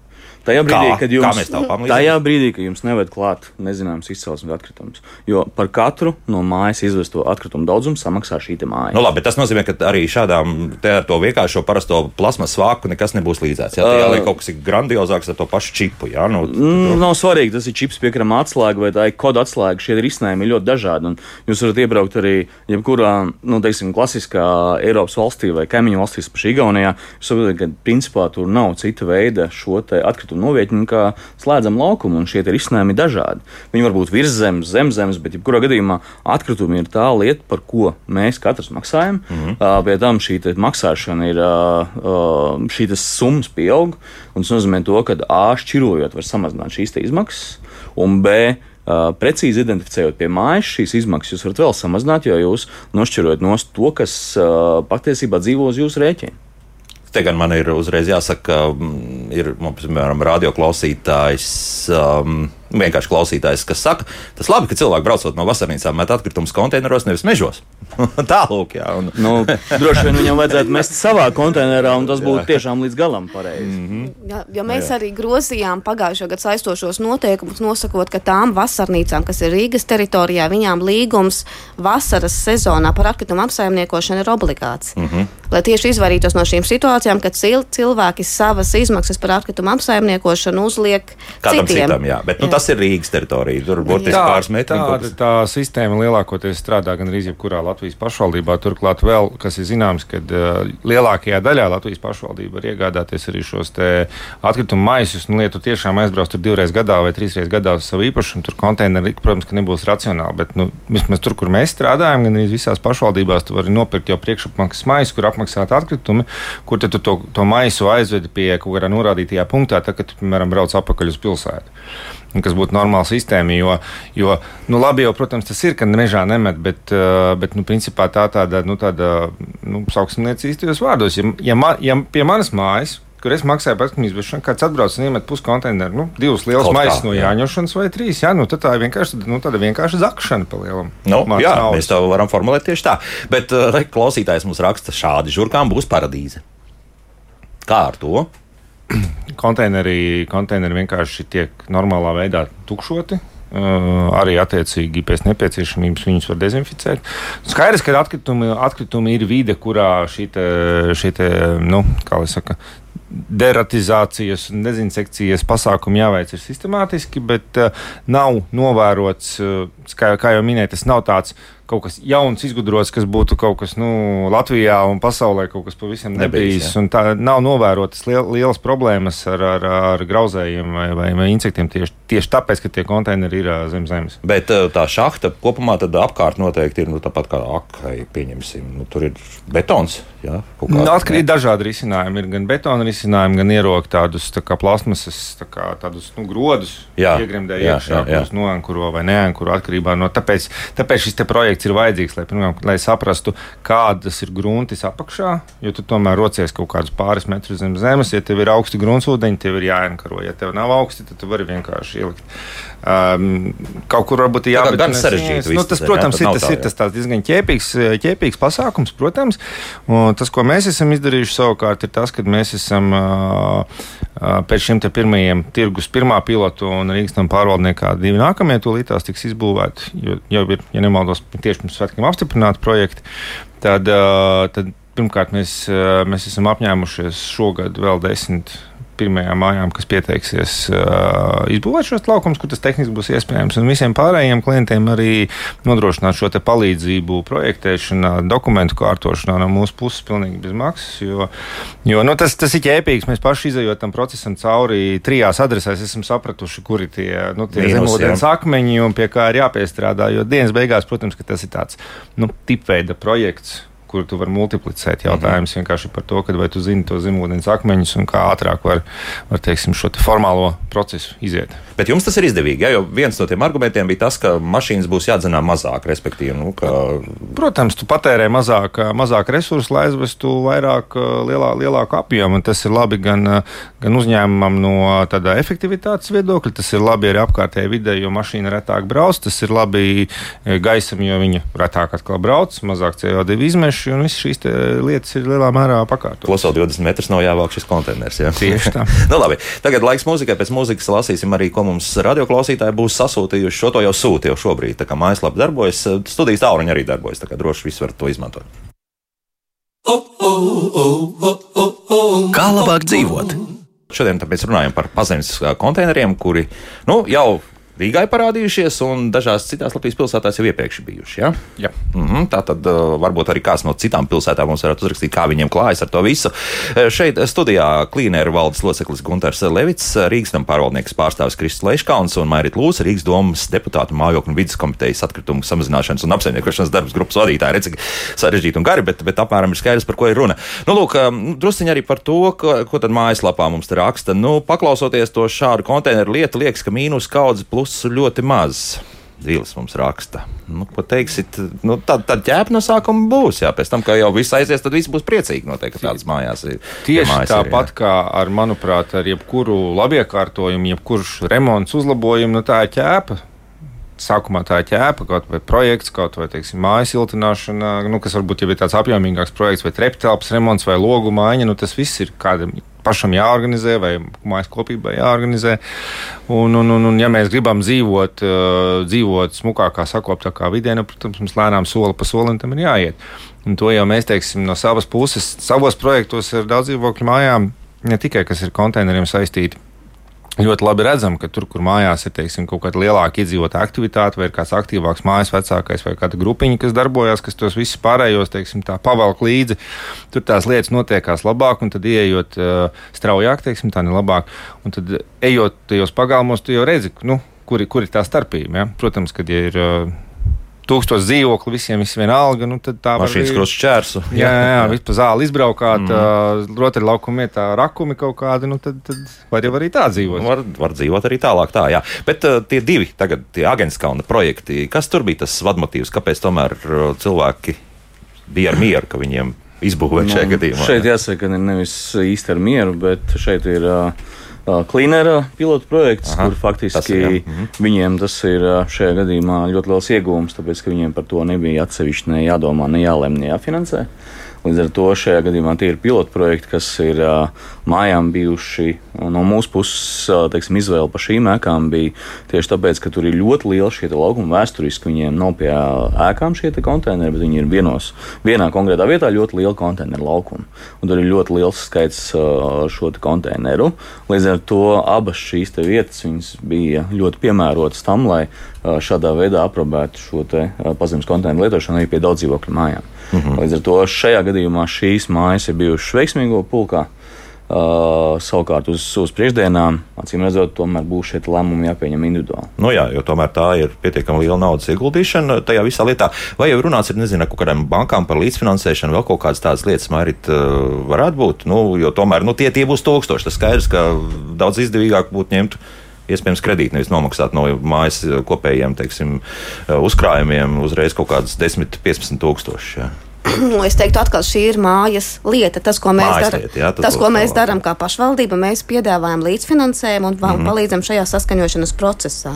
Tajā brīdī, kā? kad jums, tajā brīdī, kad jums neved klāt nezināms izcelsmes atkritums, jo par katru no mājas izvesto atkritumu daudzumu samaksā šī māja. Nu, labi, tas nozīmē, ka arī šādām ar to vienkāršo parasto plasmas vāku nekas nebūs līdzēts. Jā, tajā uh, kaut kas grandiozāks ar to pašu čipu. Jā, nu, mm, nav svarīgi, tas ir čips, piekram atslēga vai tā ir koda atslēga. Šie risinājumi ir ļoti dažādi. Jūs varat iebraukt arī jebkurā, nu, teiksim, klasiskā Eiropas valstī vai kaimiņu valstīs, pašā Igaunijā. Jūs saprotat, ka principā tur nav cita veida šo atkritumu atkritumu novietņu slēdzam laukumu, un šie risinājumi ir dažādi. Viņi var būt virs zemes, zem zemes, bet jebkurā gadījumā atkritumi ir tā lieta, par ko mēs katrs maksājam. Mm -hmm. uh, pie tam šī maksāšana ir, uh, šī summas pieaug, un tas nozīmē to, ka A šķirojot var samazināt šīs izmaksas, un B Uh, precīzi identificējot pie mājas šīs izmaksas, jūs varat vēl samazināt, jo jūs nošķirojat no to, kas uh, patiesībā dzīvo uz jūsu rēķina. Te gan man ir uzreiz jāsaka, ka mm, ir, piemēram, radioklausītājs. Um, vienkārši klausītājs, kas saka, tas labi, ka cilvēki braucot no vasarnīcām met atkritumus konteineros, nevis mežos. [laughs] Tālāk, jā. Un... nu, droši vien viņam vajadzētu mest savā konteinerā, un tas būtu tiešām līdz galam pareizi. Mm -hmm. jā, jo mēs jā. arī grozījām pagājušā gada saistošos noteikumus, nosakot, ka tām vasarnīcām, kas ir Rīgas teritorijā, viņām līgums vasaras sezonā par atkritumu apsaimniekošanu ir obligāts. Mm -hmm. Lai tieši izvairītos no šīm situācijām, kad cil cilvēki savas izmaksas par atkritumu apsaimniekošanu uzliek Kādam citiem. Citam, jā. Bet, nu, jā. Tas ir Rīgas teritorija. Tur burtiski pāris metri. Tā, tā, sistēma lielākoties strādā gan arī jebkurā Latvijas pašvaldībā. Turklāt vēl, kas ir zināms, ka uh, lielākajā daļā Latvijas pašvaldība var iegādāties arī šos atkritumu maisus. Nu, ja tu tiešām aizbrauc tur divreiz gadā vai trīsreiz gadā uz savu īpašumu, tur konteineri, protams, ka nebūs racionāli. Bet nu, vismaz tur, kur mēs strādājam, gan arī visās pašvaldībās, tu vari nopirkt jau priekšapmaksas maisu, kur apmaksāt atkritumi, kur tu to, to maisu aizvedi pie kaut kādā norādītajā punktā, tad, kad, piemēram, brauc apakaļ uz pilsētu kas būtu normāla sistēma. Jo, jo nu, labi, jau, protams, tas ir, ka mežā nemet, bet, eh, bet nu, principā tā tāda, nu, tāda nu, sauksim lietas īstajos vārdos. Ja, ja, ma, ja pie manas mājas kur es maksāju par atkritumu izvešanu, kāds atbrauc un iemet puskonteineru, nu, divas lielas maisas no jāņošanas vai trīs. Jā, nu, tā ir vienkārši, nu, tāda vienkārši zakšana pa lielam. Nu, jā, naudas. mēs to varam formulēt tieši tā. Bet uh, klausītājs mums raksta, šādi žurkām būs paradīze. Kā ar to? [clears throat] konteineri, konteineri vienkārši tiek normālā veidā tukšoti. Uh, arī attiecīgi pēc nepieciešamības viņus var dezinficēt. Skaidrs, ka atkritumi, atkritumi ir vide, kurā šī šī nu, kā lai saka, deratizācijas un dezinsekcijas pasākumi jāveic ir sistemātiski, bet uh, nav novērots, uh, kā, kā jau minēju, tas nav tāds kaut kas jauns, izgudrots, kas būtu kaut kas nu, Latvijā un pasaulē kaut kas pavisam nebijis. nebijis tā nav novērotas liel, lielas problēmas ar, ar, ar grauzējiem vai, vai, vai insektiem tieši, tieši tāpēc, ka tie konteineri ir zem zemes. Bet tā šahta kopumā apkārt noteikti ir nu, tāpat kā akai, pieņemsim. Nu, tur ir betons. Jā, nu, atkarīgi dažādi risinājumi. Ir gan betona risinājumi, gan ierokt tādus tā kā plasmasas, tā kā tādus nu, grodus, iegremdē iekšā, kurus noankuro vai neankuro atkarībā no tāpēc, tāpēc šis projekts ir vajadzīgs, lai, pirmām, lai saprastu, kādas ir gruntis apakšā, jo tu tomēr rocies kaut kādus pāris metrus zem zemes. Ja tev ir augsti gruntsūdeņi, tev ir jāienkaro. Ja tev nav augsti, tad tu vari vienkārši ielikt. Um, kaut kur varbūt jābūt tādam sarežģītam. Nu, tas, protams, jā, ir, tas, tā, ir tas diezgan ķēpīgs, ķēpīgs pasākums, protams. Un tas, ko mēs esam izdarījuši savukārt, ir tas, ka mēs esam pēc šiem pirmajiem tirgus, pirmā pilotu un Rīgas tam pārvaldniekā divi nākamie tūlītās tiks izbūvēti, jo jau ir, ja nemaldos, tieši pirms svētkiem apstiprināti projekti. Tad, tad pirmkārt mēs, mēs esam apņēmušies šogad vēl desmit pirmajām mājām, kas pieteiksies uh, izbūvēt šos laukumus, kur tas tehniski būs iespējams. Un visiem pārējiem klientiem arī nodrošināt šo palīdzību projektēšanā, dokumentu kārtošanā no mūsu puses pilnīgi bez maksas. Jo, jo nu, tas, tas ir ķēpīgs. Mēs paši izējot tam procesam cauri trijās adresēs, esam sapratuši, kuri tie, nu, tie zemūdens akmeņi un pie kā ir jāpiestrādā. Jo dienas beigās, protams, tas ir tāds nu, tipveida projekts kur tu vari multiplicēt. Jautājums mm -hmm. vienkārši par to, vai tu zini to zemūdens akmeņus un kā ātrāk var, var teiksim, šo te formālo procesu iziet. Bet jums tas ir izdevīgi, ja? jo viens no tiem argumentiem bija tas, ka mašīnas būs jādzenā mazāk, respektīvi. Nu, ka... Protams, tu patērē mazāk, mazāk resursu, lai aizvestu vairāk lielā, lielāku apjomu. Tas ir labi gan, gan uzņēmumam no tāda efektivitātes viedokļa, tas ir labi arī apkārtējai vidē, jo mašīna retāk brauc, tas ir labi gaisam, jo viņa retāk atkal brauc, mazāk CO2 izmešu vienkārši, un visas šīs lietas ir lielā mērā pakārtotas. Plus vēl 20 metrus nav jāvelk šis konteiners. Ja? Tieši tā. [laughs] nu, labi, tagad laiks mūzikai. Pēc mūzikas lasīsim arī, ko mums radioklausītāji būs sasūtījuši. Šo to jau sūta jau šobrīd. Tā kā mājaslapa darbojas, studijas tālruņa arī darbojas. Tā kā droši viss var to izmantot. Kā labāk dzīvot? Šodien mēs runājam par pazemes konteineriem, kuri nu, jau Rīgā ir parādījušies, un dažās citās Latvijas pilsētās jau iepriekš bijuši. Ja? Jā. Mm -hmm, tā tad uh, varbūt arī kāds no citām pilsētām mums varētu uzrakstīt, kā viņiem klājas ar to visu. Uh, šeit studijā klīnēra valdes loceklis Gunārs Levits, Rīgas tam pārvaldnieks pārstāvis Kristis Leiškauns un Mairīt Lūsa, Rīgas domas deputāta mājokļu vidas komitejas atkritumu samazināšanas un apsaimniekošanas darbas grupas vadītāja. Redz, cik sarežģīti un gari, bet, bet apmēram ir skaidrs, par ko ir runa. Nu, lūk, um, drusciņi arī par to, ko, ko tad mājaslapā mums te raksta. Nu, paklausoties to šādu konteineru lietu, liekas, ka mīnus kaudzes pluss ļoti maz. Zīles mums raksta. Nu, ko teiksit, nu, tad, tad ķēpa no sākuma būs. Jā, pēc tam, kā jau viss aizies, tad viss būs priecīgi. Noteikti tādas mājās ir. Tieši mājās tāpat ir, kā ar, manuprāt, ar jebkuru labiekārtojumu, jebkurš remonts, uzlabojumu, nu, tā ir ķēpa sākumā tā ķēpa, kaut vai projekts, kaut vai teiksim, mājas siltināšana, nu, kas varbūt jau ir tāds apjomīgāks projekts, vai treptelpas remonts, vai logu mājiņa. Nu, tas viss ir kādam pašam jāorganizē, vai mājas kopībai jāorganizē. Un, un, un, un ja mēs gribam dzīvot, uh, dzīvot smukākā, sakoptākā vidē, nu, protams, mums lēnām soli pa solim tam ir jāiet. Un to jau mēs teiksim no savas puses, savos projektos ar daudz dzīvokļu mājām, ne tikai kas ir konteineriem saistīti ļoti labi redzam, ka tur, kur mājās ir teiksim, kaut kāda lielāka iedzīvotāja aktivitāte, vai kāds aktīvāks mājas vecākais, vai kāda grupiņa, kas darbojas, kas tos visus pārējos teiksim, pavelk līdzi, tur tās lietas notiekās labāk, un tad ieejot uh, straujāk, teiksim, tā nelabāk, un tad ejot tajos pagalmos, tu jau redzi, nu, kur, kur ir tā starpība. Ja? Protams, kad ja ir. Uh, tūkstoši dzīvokļu, visiem ir vienalga. Nu, tad tā mašīnas var būt čērsu. Jā, jā, jā vispār zāli izbraukāt, mm. uh, rotaļlaukuma vietā rakumi kaut kādi, nu, tad, tad var jau arī tā dzīvot. Var, var dzīvot arī tālāk, tā, jā. Bet uh, tie divi tagad, tie Agenskalna projekti, kas tur bija tas vadmotīvs, kāpēc tomēr uh, cilvēki bija ar mieru, ka viņiem izbūvēt nu, šajā gadījumā? Šeit jāsaka, ne, nevis īsti ar mieru, bet šeit ir. Uh, Klinera pilotu projekts, Aha, kur faktiski tas ir, mhm. viņiem tas ir šajā gadījumā ļoti liels iegūms, tāpēc ka viņiem par to nebija atsevišķi ne jādomā, ne jālem, ne jāfinansē. Līdz ar to šajā gadījumā tie ir pilotprojekti, kas ir uh, mājām bijuši no mūsu puses, uh, teiksim, izvēle par šīm ēkām bija tieši tāpēc, ka tur ir ļoti liela šie laukumi vēsturiski. Viņiem nav pie ēkām šie konteineri, bet viņi ir vienos, vienā konkrētā vietā ļoti liela konteineru laukuma. Un tur ir ļoti liels skaits uh, šo konteineru. Līdz ar to abas šīs vietas bija ļoti piemērotas tam, lai šādā veidā aprobētu šo pazemes konteineru lietošanu arī pie daudz dzīvokļu mājām. -hmm. Līdz ar to šajā gadījumā šīs mājas ir bijušas veiksmīgo pulkā. Uh, savukārt uz, uz priekšdienām, acīm redzot, tomēr būs šie lēmumi jāpieņem individuāli. Nu jā, jo tomēr tā ir pietiekami liela naudas ieguldīšana tajā visā lietā. Vai jau runāts ir, nezinu, kaut kādām bankām par līdzfinansēšanu, vēl kaut kādas tādas lietas, Mairit, uh, varētu būt? Nu, jo tomēr nu, tie, tie būs tūkstoši. Tas skaidrs, ka daudz izdevīgāk būtu ņemt iespējams kredīti, nevis nomaksāt no mājas kopējiem teiksim, uzkrājumiem uzreiz kaut kādas 10, 15 tūkstoši. Ja. Es teiktu, atkal šī ir mājas lieta. Tas, ko mēs darām, tas, ko mēs darām kā pašvaldība, mēs piedāvājam līdzfinansējumu un mm -hmm. palīdzam šajā saskaņošanas procesā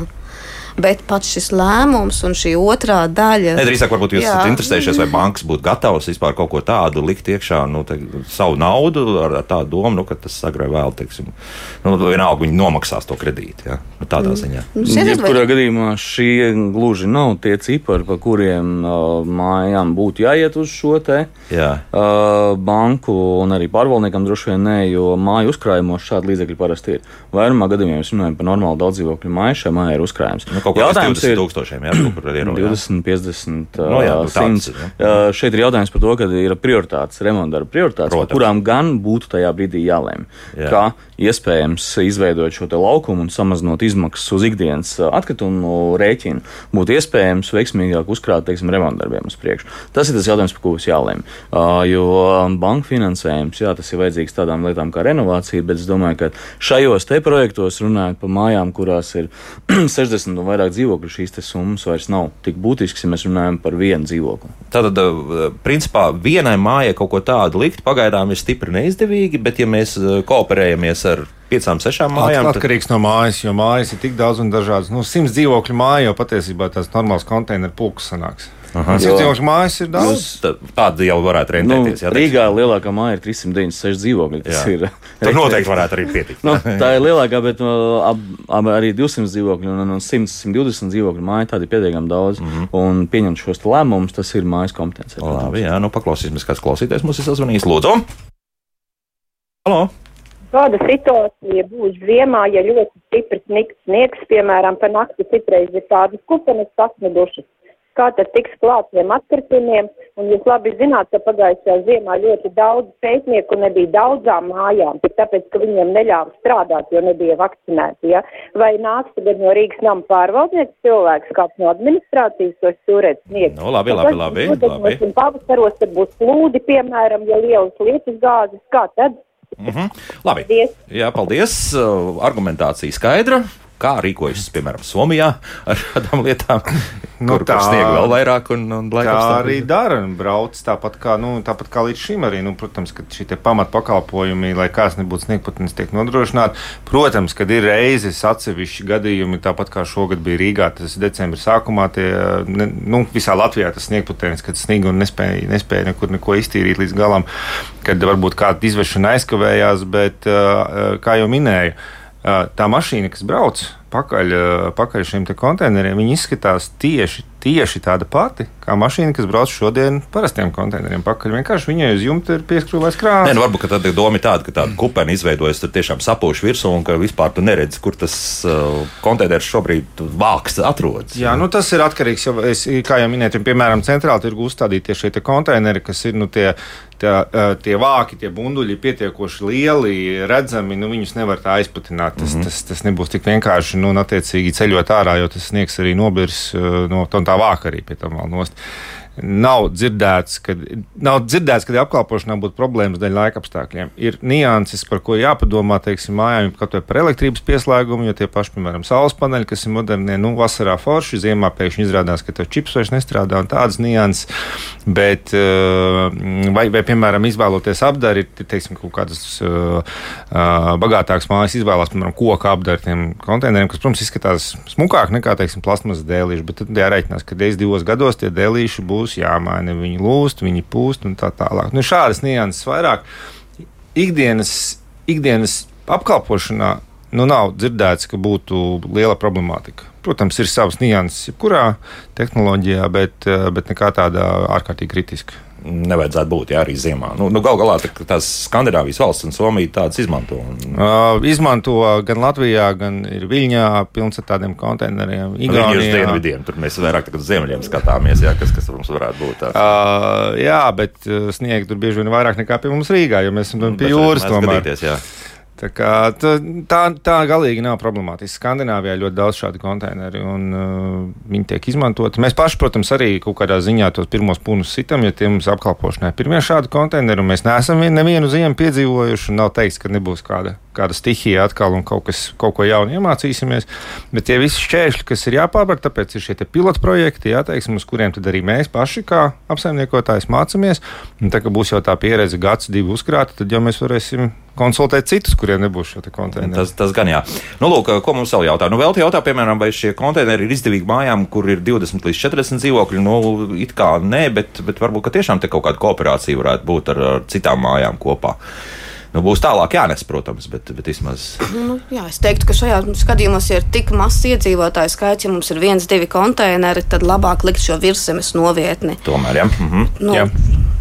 bet pats šis lēmums un šī otrā daļa. Ne, drīzāk, varbūt jūs jā. esat interesējušies, vai bankas būtu gatavas vispār kaut ko tādu likt iekšā, nu, te, savu naudu ar, ar tādu domu, nu, ka tas agrāk vēl, teiksim, nu, vienalga viņi nomaksās to kredītu. Ja? Nu, tādā mm. ziņā. Nu, Jebkurā gadījumā šie gluži nav tie cipari, pa kuriem uh, mājām būtu jāiet uz šo te jā. uh, banku un arī pārvaldniekam droši vien nē, jo māju uzkrājumos šādi līdzekļi parasti ir. Vairumā gadījumā mēs runājam par normālu daudz dzīvokļu māju, šai mājai ir uzkrājums. Nu, kaut kādā 20 tūkstošiem, jā, kaut kur ir 20, 50, no, jā, nu, 100. Jā. Šeit ir jautājums par to, ka ir prioritātes, remonta prioritātes, par kurām gan būtu tajā brīdī jālēm. Jā. Kā iespējams izveidot šo laukumu un samazinot izmaksas uz ikdienas atkritumu rēķinu, būtu iespējams veiksmīgāk uzkrāt, teiksim, remontdarbiem uz priekšu. Tas ir tas jautājums, par ko būs jālēm. Jo banka finansējums, jā, tas ir vajadzīgs tādām lietām kā renovācija, bet es domāju, ka šajos te projektos runājot par mājām, kurās ir [clears throat] 60 un vairāk dzīvokļu, šīs summas vairs nav tik būtiskas, ja mēs runājam par vienu dzīvokli. Tātad, principā, vienai mājai kaut ko tādu likt pagaidām ir stipri neizdevīgi, bet ja mēs kooperējamies ar piecām, sešām mājām. Tas atkarīgs no mājas, jo mājas ir tik daudz un dažādas. Nu, simts dzīvokļu māja jau patiesībā tās normāls konteineru pulks sanāks. Simts dzīvokļu mājas ir daudz. Tāda jau varētu rentēties. Nu, Rīgā lielākā māja ir 396 dzīvokļi. Ir, Tur noteikti varētu arī pietikt. nu, [laughs] tā ir lielākā, bet ab, ab, arī 200 dzīvokļu un, un 100, 120 dzīvokļu māja tāda ir pietiekami daudz. Mm -hmm. Un pieņemt šos lēmumus, tas ir mājas kompetence. Labi, jā, nu paklausīsimies, kāds klausītājs mums ir sazvanījis. Lūdzu! Halo! Kāda situācija būs ziemā, ja ļoti stiprs sniegs, sniegs, piemēram, pa nakti citreiz ir tādas kupenes sasnidušas? Kā tad tiks klāt tiem atkritumiem? Un jūs labi zināt, ka pagājušajā ziemā ļoti daudz pētnieku nebija daudzām mājām, tāpēc, ka viņiem neļāva strādāt, jo nebija vakcinēti. Ja? Vai nāks tagad no Rīgas nama pārvaldnieks cilvēks, kāds no administrācijas to stūrēt sniegt? No, nu, labi, labi, labi. labi. Pavasaros tad būs plūdi, piemēram, ja lielas lietus gāzes, kā tad? Mm -hmm. Labi. Paldies. Jā, paldies. Uh, argumentācija skaidra. Kā rīkojas, piemēram, Somijā ar šādām lietām? [laughs] Nu, kur, tā sniega vēl vairāk, un, un tā arī dara. Brauc tāpat kā, nu, tāpat kā līdz šim arī. Nu, protams, ka šie pamatpakalpojumi, lai kāds nebūtu sniegpatnis, tiek nodrošināti. Protams, kad ir reizes atsevišķi gadījumi, tāpat kā šogad bija Rīgā, tas decembris sākumā, tie, ne, nu, visā Latvijā tas sniegpatnis, kad sniega un nespēja, nespēja nekur neko iztīrīt līdz galam, kad varbūt kāda izvešana aizkavējās, bet, kā jau minēju, tā mašīna, kas brauc pakaļ, pakaļ šiem konteineriem, izskatās tieši, tieši tāda pati kā mašīna, kas brauc šodien parastiem konteineriem pakaļ. Vienkārši viņai uz jumta ir pieskrūvēts krāns. Nē, nu, varbūt tā doma ir tāda, ka tāda kupena izveidojas, tur tiešām sapūš virsū un ka vispār tu neredzi, kur tas uh, konteiners šobrīd vāks atrodas. Jā, nu tas ir atkarīgs, jo es, kā jau minēju, piemēram, centrāli tirgu uzstādītie šie konteineri, kas ir nu, tie tā, tie vāki, tie bunduļi pietiekoši lieli, redzami, nu, viņus nevar tā aizpatināt. Tas, mm -hmm. tas, tas nebūs tik vienkārši, nu, un attiecīgi ceļot ārā, jo tas sniegs arī nobirs no tā vāka arī pie tam vēl nost. Nav dzirdēts, ka, nav dzirdēts, ka apkalpošanā būtu problēmas dēļ laika apstākļiem. Ir nianses, par ko jāpadomā, teiksim, mājām, kaut vai par elektrības pieslēgumu, jo tie paši, piemēram, saules paneļi, kas ir modernie, nu, vasarā forši, ziemā pēkšņi izrādās, ka tev čips vairs nestrādā un tādas nianses. Bet, eh, vai, vai piemēram, izvēloties apdari, teiksim, kaut kādas uh, bagātākas mājas izvēlās, piemēram, koku apdari tiem konteineriem, kas, protams, izskatās smukāk nekā, teiksim, plasmasas dēlīši, bet tad jārēķinās, ka reiz divos gados tie dēlīši būs būs jāmaina. Viņi lūst, viņi pūst un tā tālāk. Nu, šādas nianses vairāk ikdienas, ikdienas apkalpošanā nu, nav dzirdēts, ka būtu liela problemātika. Protams, ir savas nianses jebkurā tehnoloģijā, bet, bet nekā tāda ārkārtīgi kritiska nevajadzētu būt jā, arī ziemā. Nu, nu, Galu galā tās Skandinavijas valsts un Somija tādas izmanto. Un... Uh, izmanto gan Latvijā, gan ir Viļņā pilns ar tādiem konteineriem. Igaunijā uz dienvidiem, tur mēs vairāk uz ziemeļiem skatāmies, jā, kas, kas mums varētu būt. Tāds. Uh, jā, bet sniegt tur bieži vien vairāk nekā pie mums Rīgā, jo mēs esam pie jūras tomēr. Skatīties, Tā, kā, tā, tā, tā galīgi nav problemātiski. Skandināvijā ļoti daudz šādu konteineru, un uh, viņi tiek izmantoti. Mēs paši, protams, arī kaut kādā ziņā tos pirmos punus sitam, ja tie mums apkalpošanai ir pirmie šādi konteineri, un mēs neesam nevienu ziemu piedzīvojuši, un nav teiks, ka nebūs kāda kāda stihija atkal un kaut, kas, kaut ko jaunu iemācīsimies. Bet tie visi šķēršļi, kas ir jāpārvar, tāpēc ir šie pilotu projekti, jā, teiksim, uz kuriem arī mēs paši kā apsaimniekotājs mācāmies. Un tā kā būs jau tā pieredze gads, divi uzkrāta, tad jau mēs varēsim konsultēt citus, kuriem nebūs šo konteineru. Tas, tas gan jā. Nu, lūk, ko mums vēl jautā? Nu, vēl te jautā, piemēram, vai šie konteineri ir izdevīgi mājām, kur ir 20 līdz 40 dzīvokļi. Nu, it kā nē, bet, bet varbūt tiešām te kaut kāda kooperācija varētu būt ar, ar citām mājām kopā. Nu, būs tālāk jānes, protams, bet, bet vismaz. Nu, jā, es teiktu, ka šajā gadījumā, ja ir tik mazs iedzīvotāju skaits, ja mums ir viens, divi konteineri, tad labāk likt šo virsmas novietni. Tomēr, jā. Mhm. Nu, jā.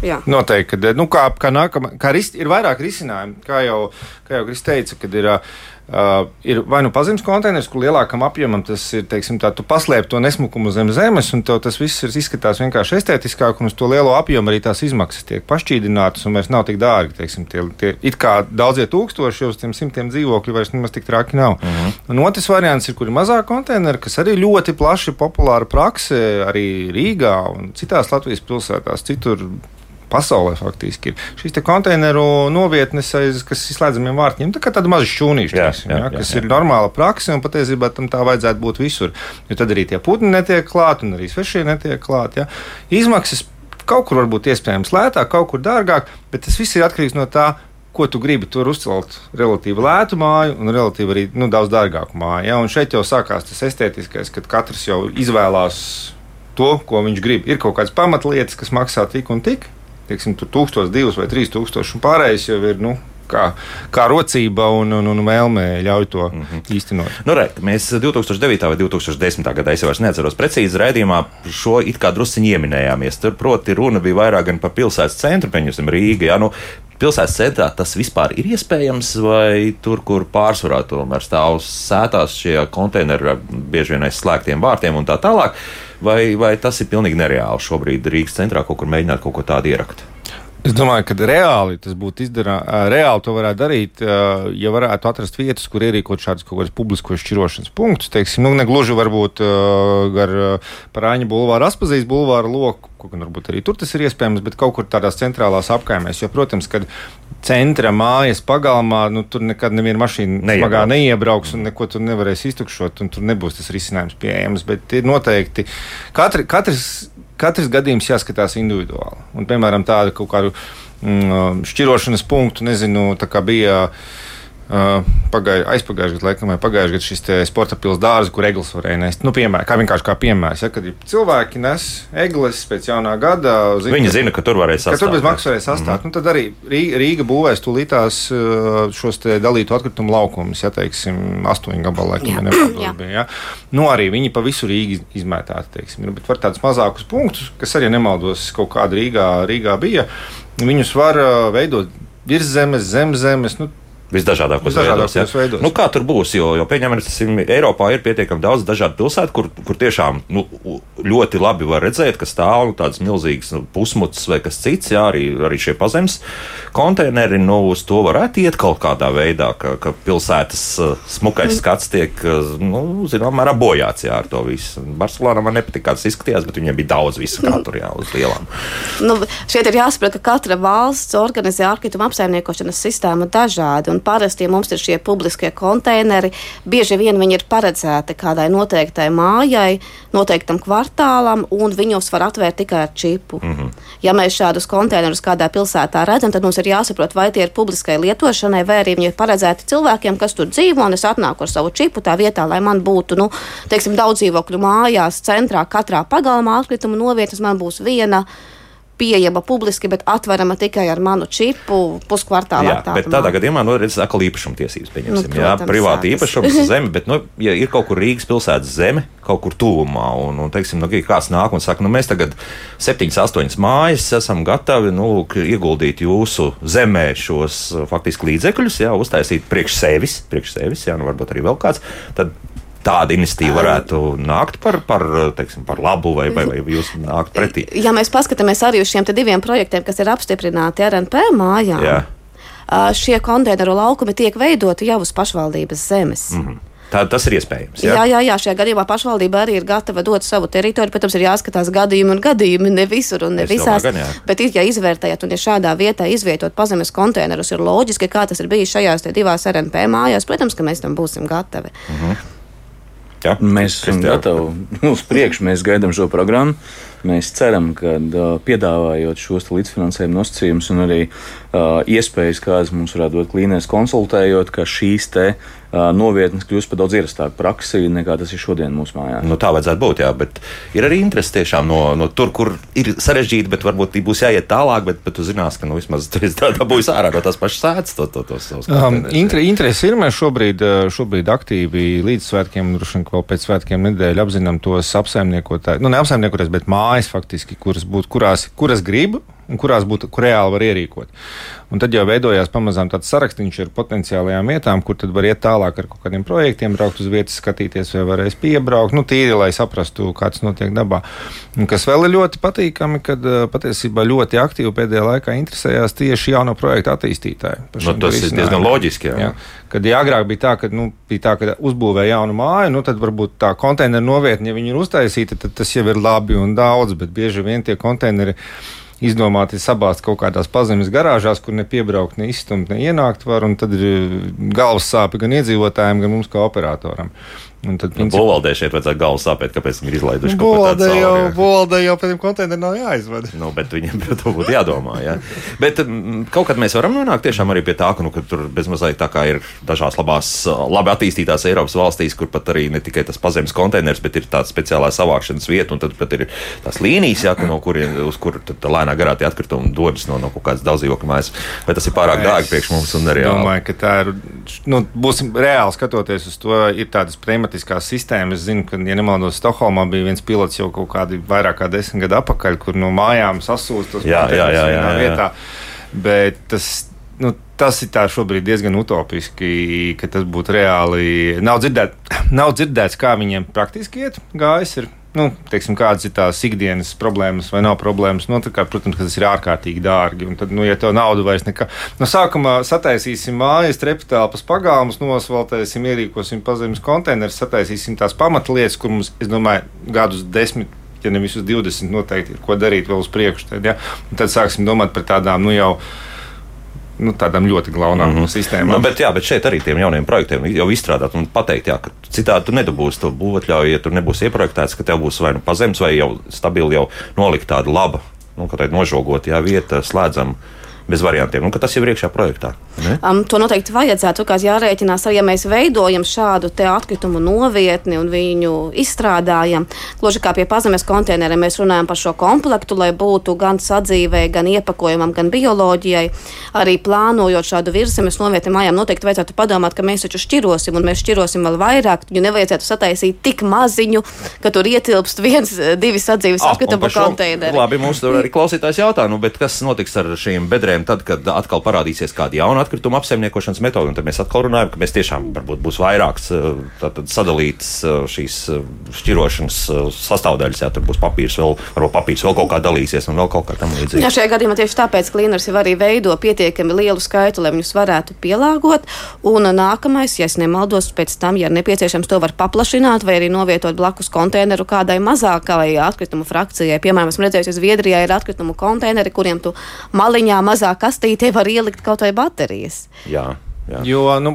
Jā. Noteikti, ka nu, kā, kā, nākama, kā ris, ir vairāk risinājumu, kā jau, kā jau Kris teica, kad ir. Uh, Uh, ir vai nu pazemes konteiners, kur lielākam apjomam tas ir, teiksim, tā, tu paslēp to nesmukumu zem zemes, un tas viss ir, izskatās vienkārši estētiskāk, un uz to lielo apjomu arī tās izmaksas tiek pašķīdinātas, un vairs nav tik dārgi. Teiksim, tie, tie, it kā daudzie tūkstoši uz tiem simtiem dzīvokļu vairs nemaz tik traki nav. Uh mhm. -huh. Un otrs variants ir, kur ir mazāk konteineri, kas arī ļoti plaši populāra prakse arī Rīgā un citās Latvijas pilsētās, citur pasaulē faktiski ir šīs konteineru novietnes, aiz, kas ir slēdzamiem vārtiem. Tā kā tāda maza šūnīša, jā, jā, jā, kas jā, jā. ir normāla praksa, un patiesībā tam tā vajadzētu būt visur. Jo tad arī tie putni netiek klāti, un arī svešie netiek klāti. Ja. Izmaksas kaut kur var būt iespējams lētāk, kaut kur dārgāk, bet tas viss ir atkarīgs no tā, ko tu gribi tur uzcelt relatīvi lētu māju un relatīvi arī nu, daudz dārgāku māju. Ja? Un šeit jau sākās tas estētiskais, kad katrs jau izvēlās to, ko viņš grib. Ir kaut kādas pamatlietas, kas maksā tik un tik, teiksim, tur tūkstoš, divus vai trīs tūkstoši, un pārējais jau ir. Nu, kā, kā rocība un, un, un vēlme ļauj to mm -hmm. īstenot. Nu, re, mēs 2009. vai 2010. gadā, es vairs neatceros precīzi, raidījumā šo it kā drusciņi ieminējāmies. Tur, proti, runa bija vairāk gan par pilsētas centru, pieņemsim, Rīgā. Ja, nu, pilsētas centrā tas vispār ir iespējams, vai tur, kur pārsvarā tomēr stāv sētās šie konteineri bieži vien aiz slēgtiem vārtiem un tā tālāk, vai, vai tas ir pilnīgi nereāli šobrīd Rīgas centrā kaut kur mēģināt kaut ko tādu ierakt? Es domāju, ka reāli tas būtu izdarāms. Reāli to varētu darīt, ja varētu atrast vietas, kur ierīkot šādus kaut kādus publiskos šķirošanas punktus. Teiksim, nu, ne gluži varbūt gar Parāņa bulvāru, Aspazīs bulvāru loku, ko gan varbūt arī tur tas ir iespējams, bet kaut kur tādās centrālās apkaimēs. Jo, protams, kad centra mājas pagalmā, nu, tur nekad neviena mašīna Neiebrauc. smagā neiebrauks un neko tur nevarēs iztukšot, un tur nebūs tas risinājums pieejams. Bet ir noteikti katri, katrs katrs gadījums jāskatās individuāli. Un, piemēram, tādu kaut kādu mm, šķirošanas punktu, nezinu, tā kā bija. Uh, Pagāj, aizpagājušajā gadā, laikam, pagājušajā gadā šis sporta pilsētas dārza, kur eglis varēja nest. Nu, piemēr, kā vienkārši kā piemērs, ja, kad cilvēki nes eglis pēc jaunā gada. Zina, Viņi zina, ka tur varēs sastāt. Tur bez maksas varēs sastāt. Mm -hmm. nu, tad arī Rīga, Rīga būvēs tūlītās šos dalītu atkritumu laukumus, ja teiksim, astoņu gabalu laikam, ja bija. Ja. Nu, arī viņi pa visu Rīgu izmētāti, teiksim. Bet var tādus mazākus punktus, kas arī nemaldos kaut kāda Rīgā, Rīgā bija, viņus var veidot virs zemes, zem zemes. Nu, Visdažādākos veidos, ja? veidos. Nu, kā tur būs? Jo, jo pieņemsim, Eiropā ir pietiekami daudz dažādu pilsētu, kur, kur tiešām nu, ļoti labi var redzēt, ka stāv nu, tādas milzīgas nu, pusmutas vai kas cits. Jā, arī, arī šie pazemes konteineri nu, uz to varētu iet kaut kādā veidā, ka, ka pilsētas uh, smukais mm. skats tiek uh, nu, zināmā mērā bojāts jā, ar to visu. Barcelonā man nepatīk, kā tas izskatījās, bet viņiem bija daudz visu kā tur jā, uz lielām. Nu, šeit ir jāsaprot, ka katra valsts organizē ārkrituma apsaimniekošanas sistēmu dažādi Un parasti, ja mums ir šie publiskie konteineri, bieži vien viņi ir paredzēti kādai noteiktai mājai, noteiktam kvartālam, un viņus var atvērt tikai ar čipu. Mm -hmm. Ja mēs šādus konteinerus kādā pilsētā redzam, tad mums ir jāsaprot, vai tie ir publiskai lietošanai, vai arī viņi ir paredzēti cilvēkiem, kas tur dzīvo, un es atnāku ar savu čipu tā vietā, lai man būtu, nu, teiksim, daudz dzīvokļu mājās, centrā, katrā pagalmā atkritumu novietnes man būs viena pieejama publiski, bet atverama tikai ar manu čipu puskvartālā. Jā, bet tādā gadījumā nu, redz, atkal īpašumtiesības. Nu, protams, jā, privāti jā, īpašums zeme, bet, nu, ja ir kaut kur Rīgas pilsētas zeme, kaut kur tuvumā, un, un teiksim, nu, kāds nāk un saka, nu, mēs tagad septiņas, astoņas mājas esam gatavi nu, ieguldīt jūsu zemē šos faktiski līdzekļus, jā, uztaisīt priekš sevis, priekš sevis, jā, nu, varbūt arī vēl kāds. Tad tāda iniciatīva varētu nākt par, par, teiksim, par labu, vai, vai, vai jūs nākt pretī? Ja mēs paskatāmies arī uz šiem diviem projektiem, kas ir apstiprināti RNP mājā, Jā. šie konteineru laukumi tiek veidoti jau uz pašvaldības zemes. Mm -hmm. Tā, tas ir iespējams. Jā? jā, jā, jā, šajā gadījumā pašvaldība arī ir gatava dot savu teritoriju. Protams, ir jāskatās gadījumi un gadījumi, ne visur un ne es visās. Gan, jā. bet, ja izvērtējat un ja šādā vietā izvietot pazemes konteinerus, ir loģiski, kā tas ir bijis šajās divās RNP mājās. Protams, ka mēs tam būsim gatavi. Mm -hmm. Ja? Mēs esam gatavi [laughs] uz priekšu, mēs gaidām šo programmu. Mēs ceram, ka piedāvājot šos līdzfinansējuma nosacījumus un arī uh, iespējas, kādas mums varētu dot klīnēs konsultējot, ka šīs te uh, novietnes kļūst par daudz ierastāku praksi nekā tas ir šodien mūsu mājās. Nu, tā vajadzētu būt, jā, bet ir arī interesi tiešām no, no tur, kur ir sarežģīti, bet varbūt būs jāiet tālāk, bet, bet tu zinās, ka nu, vismaz [laughs] tā, būs ārā no tās pašas sēdes. To, to, to, um, inter, interesi ir, mēs šobrīd, šobrīd aktīvi līdz svētkiem, droši vien vēl pēc svētkiem nedēļu apzinām tos apsaimniekotājus, nu ne apsaimniekotājus, bet mājas faktiski, kuras, būtu, kurās, kuras grib kurās būtu kur reāli var ierīkot. Un tad jau veidojās pamazām tāds sarakstīns ar potenciālajām vietām, kur tad var iet tālāk ar kaut kādiem projektiem, braukt uz vietas, skatīties, vai varēs piebraukt. Nu, tīri, lai saprastu, kas notiek dabā. Un kas vēl ir ļoti patīkami, kad eh, patiesībā ļoti aktīvi pēdējā laikā interesējās tieši jauno projektu attīstītāji. Nu, tas ir diezgan loģiski. Jā. Jā. Kad ja agrāk bija tā, ka, nu, bija tā, ka uzbūvēja jaunu māju, nu, tad varbūt tā konteineru novietne, ja viņi ir uztaisīta, tad tas jau ir labi un daudz, bet bieži vien tie konteineri izdomāti sabāzt kaut kādās pazemes garāžās, kur ne piebraukt, ne izstumt, ne ienākt var, un tad ir galvas sāpe gan iedzīvotājiem, gan mums kā operatoram. Un tad, principā, Bolvaldē šeit vajadzētu galvu sāpēt, kāpēc viņi ir izlaiduši nu, kaut ko tādu. Jau, Bolvaldē jau pēc tam konteineru nav jāizvada. Nu, bet viņiem par to būtu jādomā. Jā. Bet mm, kaut kad mēs varam nonākt tiešām arī pie tā, ka nu, tur bezmazliet tā kā ir dažās labās, labi attīstītās Eiropas valstīs, kur pat arī ne tikai tas pazemes konteiners, bet ir tāds speciālā savākšanas vieta, un tad pat ir tās līnijas, jā, no kuriem, uz kur lēnā garā tie atkritumi dodas no, no kaut kādas daudzdzīvokļu mājas. Vai tas ir pārāk dārgi priekš mums un arī? Es domāju, ka tā ir, nu, būsim reāli skatoties uz to, ir tādas prēmijas klimatiskās sistēmas. Es zinu, ka, ja nemaldos, Stokholmā bija viens pilots jau kaut kādi vairāk kā desmit gadu atpakaļ, kur no mājām sasūstos jā, jā, jā, jā, jā. vietā. Bet tas, nu, tas ir šobrīd diezgan utopiski, ka tas būtu reāli. Nav, dzirdēt, nav dzirdēts, kā viņiem praktiski iet gājis. Ir nu, teiksim, kādas ir tās ikdienas problēmas vai nav problēmas. Nu, kā, protams, tas ir ārkārtīgi dārgi. Un tad, nu, ja tev naudu vairs nekā. No sākumā sataisīsim mājas, treptelpas pagalmus, nosvaltēsim, ierīkosim pazemes konteinerus, sataisīsim tās pamatlietas, kur mums, es domāju, gadus desmit. Ja nevis uz 20, noteikti ir ko darīt vēl uz priekšu. Tad, ja? Un tad sāksim domāt par tādām, nu jau nu, tādām ļoti glaunām mm -hmm. sistēmām. Nu, bet, jā, bet šeit arī tiem jauniem projektiem jau izstrādāt un pateikt, jā, ka citādi tu nedabūsi to būvatļauju, ja tur nebūs ieprojektēts, ka tev būs vai nu pazems, vai jau stabili jau nolikt tāda laba, nu, kā tāda nožogota jā, vieta, slēdzama bez variantiem. Un tas jau ir iekšā projektā. Um, to noteikti vajadzētu. Kā jārēķinās, arī ja mēs veidojam šādu atkritumu novietni un viņu izstrādājam. Gluži kā pie pazemes konteineriem mēs runājam par šo komplektu, lai būtu gan sadzīvē, gan iepakojumam, gan bioloģijai. Arī plānojot šādu virsmas novietni mājām, noteikti vajadzētu padomāt, ka mēs taču šķirosim, un mēs šķirosim vēl vairāk. Viņu nevajadzētu sataisīt tik maziņu, ka tur ietilpst viens, divi sadzīves ah, atkritumu konteineri. Labi, mums tur arī klausītājs jautā, nu, kas notiks ar šīm bedrēm? Iespējami tad, kad atkal parādīsies kāda jauna atkrituma apsaimniekošanas metode. Tad mēs atkal runājam, ka mēs tiešām varbūt būs vairākas eh, sadalītas eh, šīs eh, šķirošanas sastāvdaļas. Jā, tur būs papīrs, vēl, varbūt papīrs vēl kaut kā dalīsies un vēl kaut kā tam līdzīga. Jā, šajā gadījumā tieši tāpēc Cleaners jau arī veido pietiekami lielu skaitu, lai viņus varētu pielāgot. Un nākamais, ja es nemaldos, pēc tam, ja nepieciešams, to var paplašināt vai arī novietot blakus konteineru kādai mazākai atkritumu frakcijai. Piemēram, esmu redzējusi, Zviedrijā ir atkritumu konteineri, kuriem tu maliņā mazā kastītē var ielikt kaut vai baterijas. Jā. Jā. Jo nu,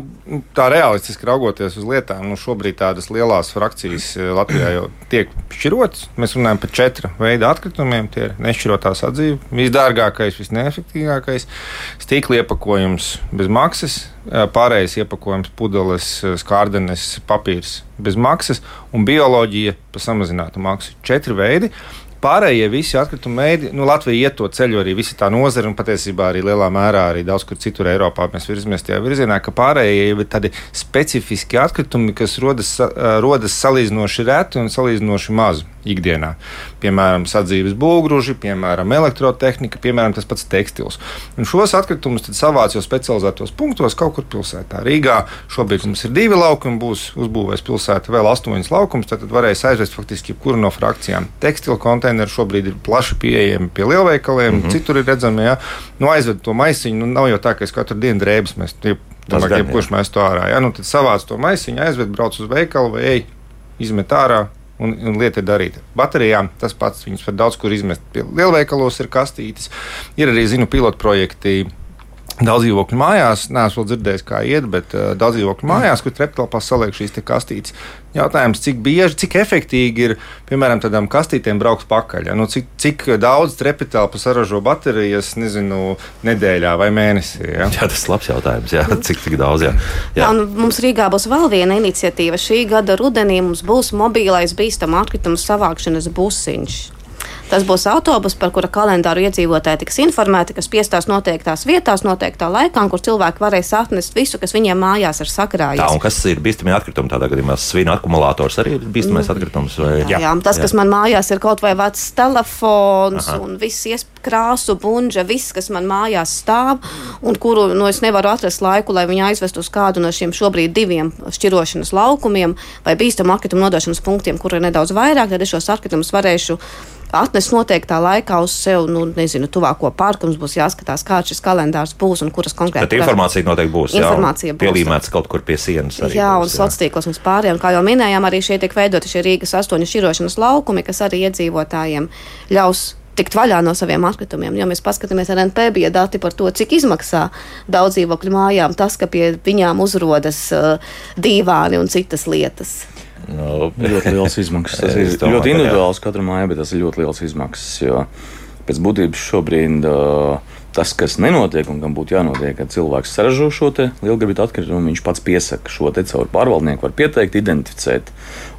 tā realistiski raugoties uz lietām, nu, šobrīd tādas lielas frakcijas eh, Latvijā jau tiek šķirotas. Mēs runājam par četru veidu atkritumiem. Tie ir nešķirotā sadzīve, visdārgākais, visneefektīvākais, stīkla iepakojums bez maksas, eh, pārējais iepakojums, pudeles, eh, skārdenes, papīrs bez maksas un bioloģija par samazinātu maksu. Četri veidi. Pārējie visi atkrituma veidi, nu, Latvija iet to ceļu arī visa tā nozara, un patiesībā arī lielā mērā arī daudz kur citur Eiropā mēs virzamies tajā virzienā, ka pārējie ir tādi specifiski atkritumi, kas rodas, rodas salīdzinoši reti un salīdzinoši maz ikdienā. Piemēram, sadzīves būvgrūži, piemēram, elektrotehnika, piemēram, tas pats tekstils. Un šos atkritumus savāc jau specializētos punktos kaut kur pilsētā. Rīgā šobrīd mums ir divi laukumi, būs uzbūvēts pilsēta vēl astoņas laukumus, tad varēs aizvest faktiski jebkuru no frakcijām. Tekstilu konteineri šobrīd ir plaši pieejami pie lielveikaliem, mm -hmm. citur ir redzami. Ja? Nu, aizved to maisiņu, nu, nav jau tā, ka es katru dienu drēbes Domāju, gan, ka jebkurš mēs to ārā. Ja? Nu, tad savāc to maisiņu, aizved, brauc uz veikalu vai ej, izmet ārā. Un, un lieta ir darīta. Baterijām tas pats. Viņas var daudz kur izmest. Lielveikalos ir kastītes. Ir arī, zinu, pilotu projekti. Daudz dzīvokļu mājās, neesmu dzirdējis, kā iet, bet uh, daudz dzīvokļu mājās, kur treptelpā saliek šīs te kastītes. Jautājums, cik bieži, cik efektīgi ir, piemēram, tādām kastītēm braukt pakaļ? Ja? Nu, cik, cik daudz treptelpu saražo baterijas, nezinu, nedēļā vai mēnesī? Ja? Jā, tas ir labs jautājums. Jā. Cik, cik daudz? Jā. Jā, un mums Rīgā būs vēl viena iniciatīva. Šī gada rudenī mums būs mobilais bīstamu atkritumu savākšanas busiņš. Tas būs autobus, par kura kalendāru iedzīvotāji tiks informēti, kas piestās noteiktās vietās, noteiktā laikā, kur cilvēki varēs atnest visu, kas viņiem mājās ir Tā, sakrājies. un kas ir bīstami atkritumi? Tādā gadījumā svina akumulators arī ir bīstamais atkritums. Vai? Jā, jā, tas, kas man mājās ir kaut vai vecs telefons Aha. un viss ies- krāsu bunža, viss, kas man mājās stāv, un kuru nu, es nevaru atrast laiku, lai viņu aizvestu uz kādu no šiem šobrīd diviem šķirošanas laukumiem vai bīstamu atkritumu nodošanas punktiem, kur ir nedaudz vairāk, tad es šos atkritumus varēšu atnest noteiktā laikā uz sev, nu, nezinu, tuvāko parku. Mums būs jāskatās, kāds šis kalendārs būs un kuras konkrēti. Bet informācija noteikti būs. Informācija jā, būs. Pielīmēts kaut kur pie sienas. arī Jā, un būs, sociālos mums pārējām, kā jau minējām, arī šeit tiek veidoti šie Rīgas astoņu šķirošanas laukumi, kas arī iedzīvotājiem ļaus tikt vaļā no saviem atkritumiem. Ja mēs paskatāmies ar NP, bija dati par to, cik izmaksā daudz dzīvokļu mājām tas, ka pie viņām uzrodas uh, dīvāni un citas lietas. Nu, Ļoti liels izmaksas. Tas [laughs] ir domāju, ļoti individuāls katram mājai, bet tas ir ļoti liels izmaksas. Jo pēc būtības šobrīd uh, tas, kas nenotiek un kam būtu jānotiek, kad cilvēks saražo šo lielgabalu atkritumu, viņš pats piesaka šo te caur pārvaldnieku, var pieteikt, identificēt.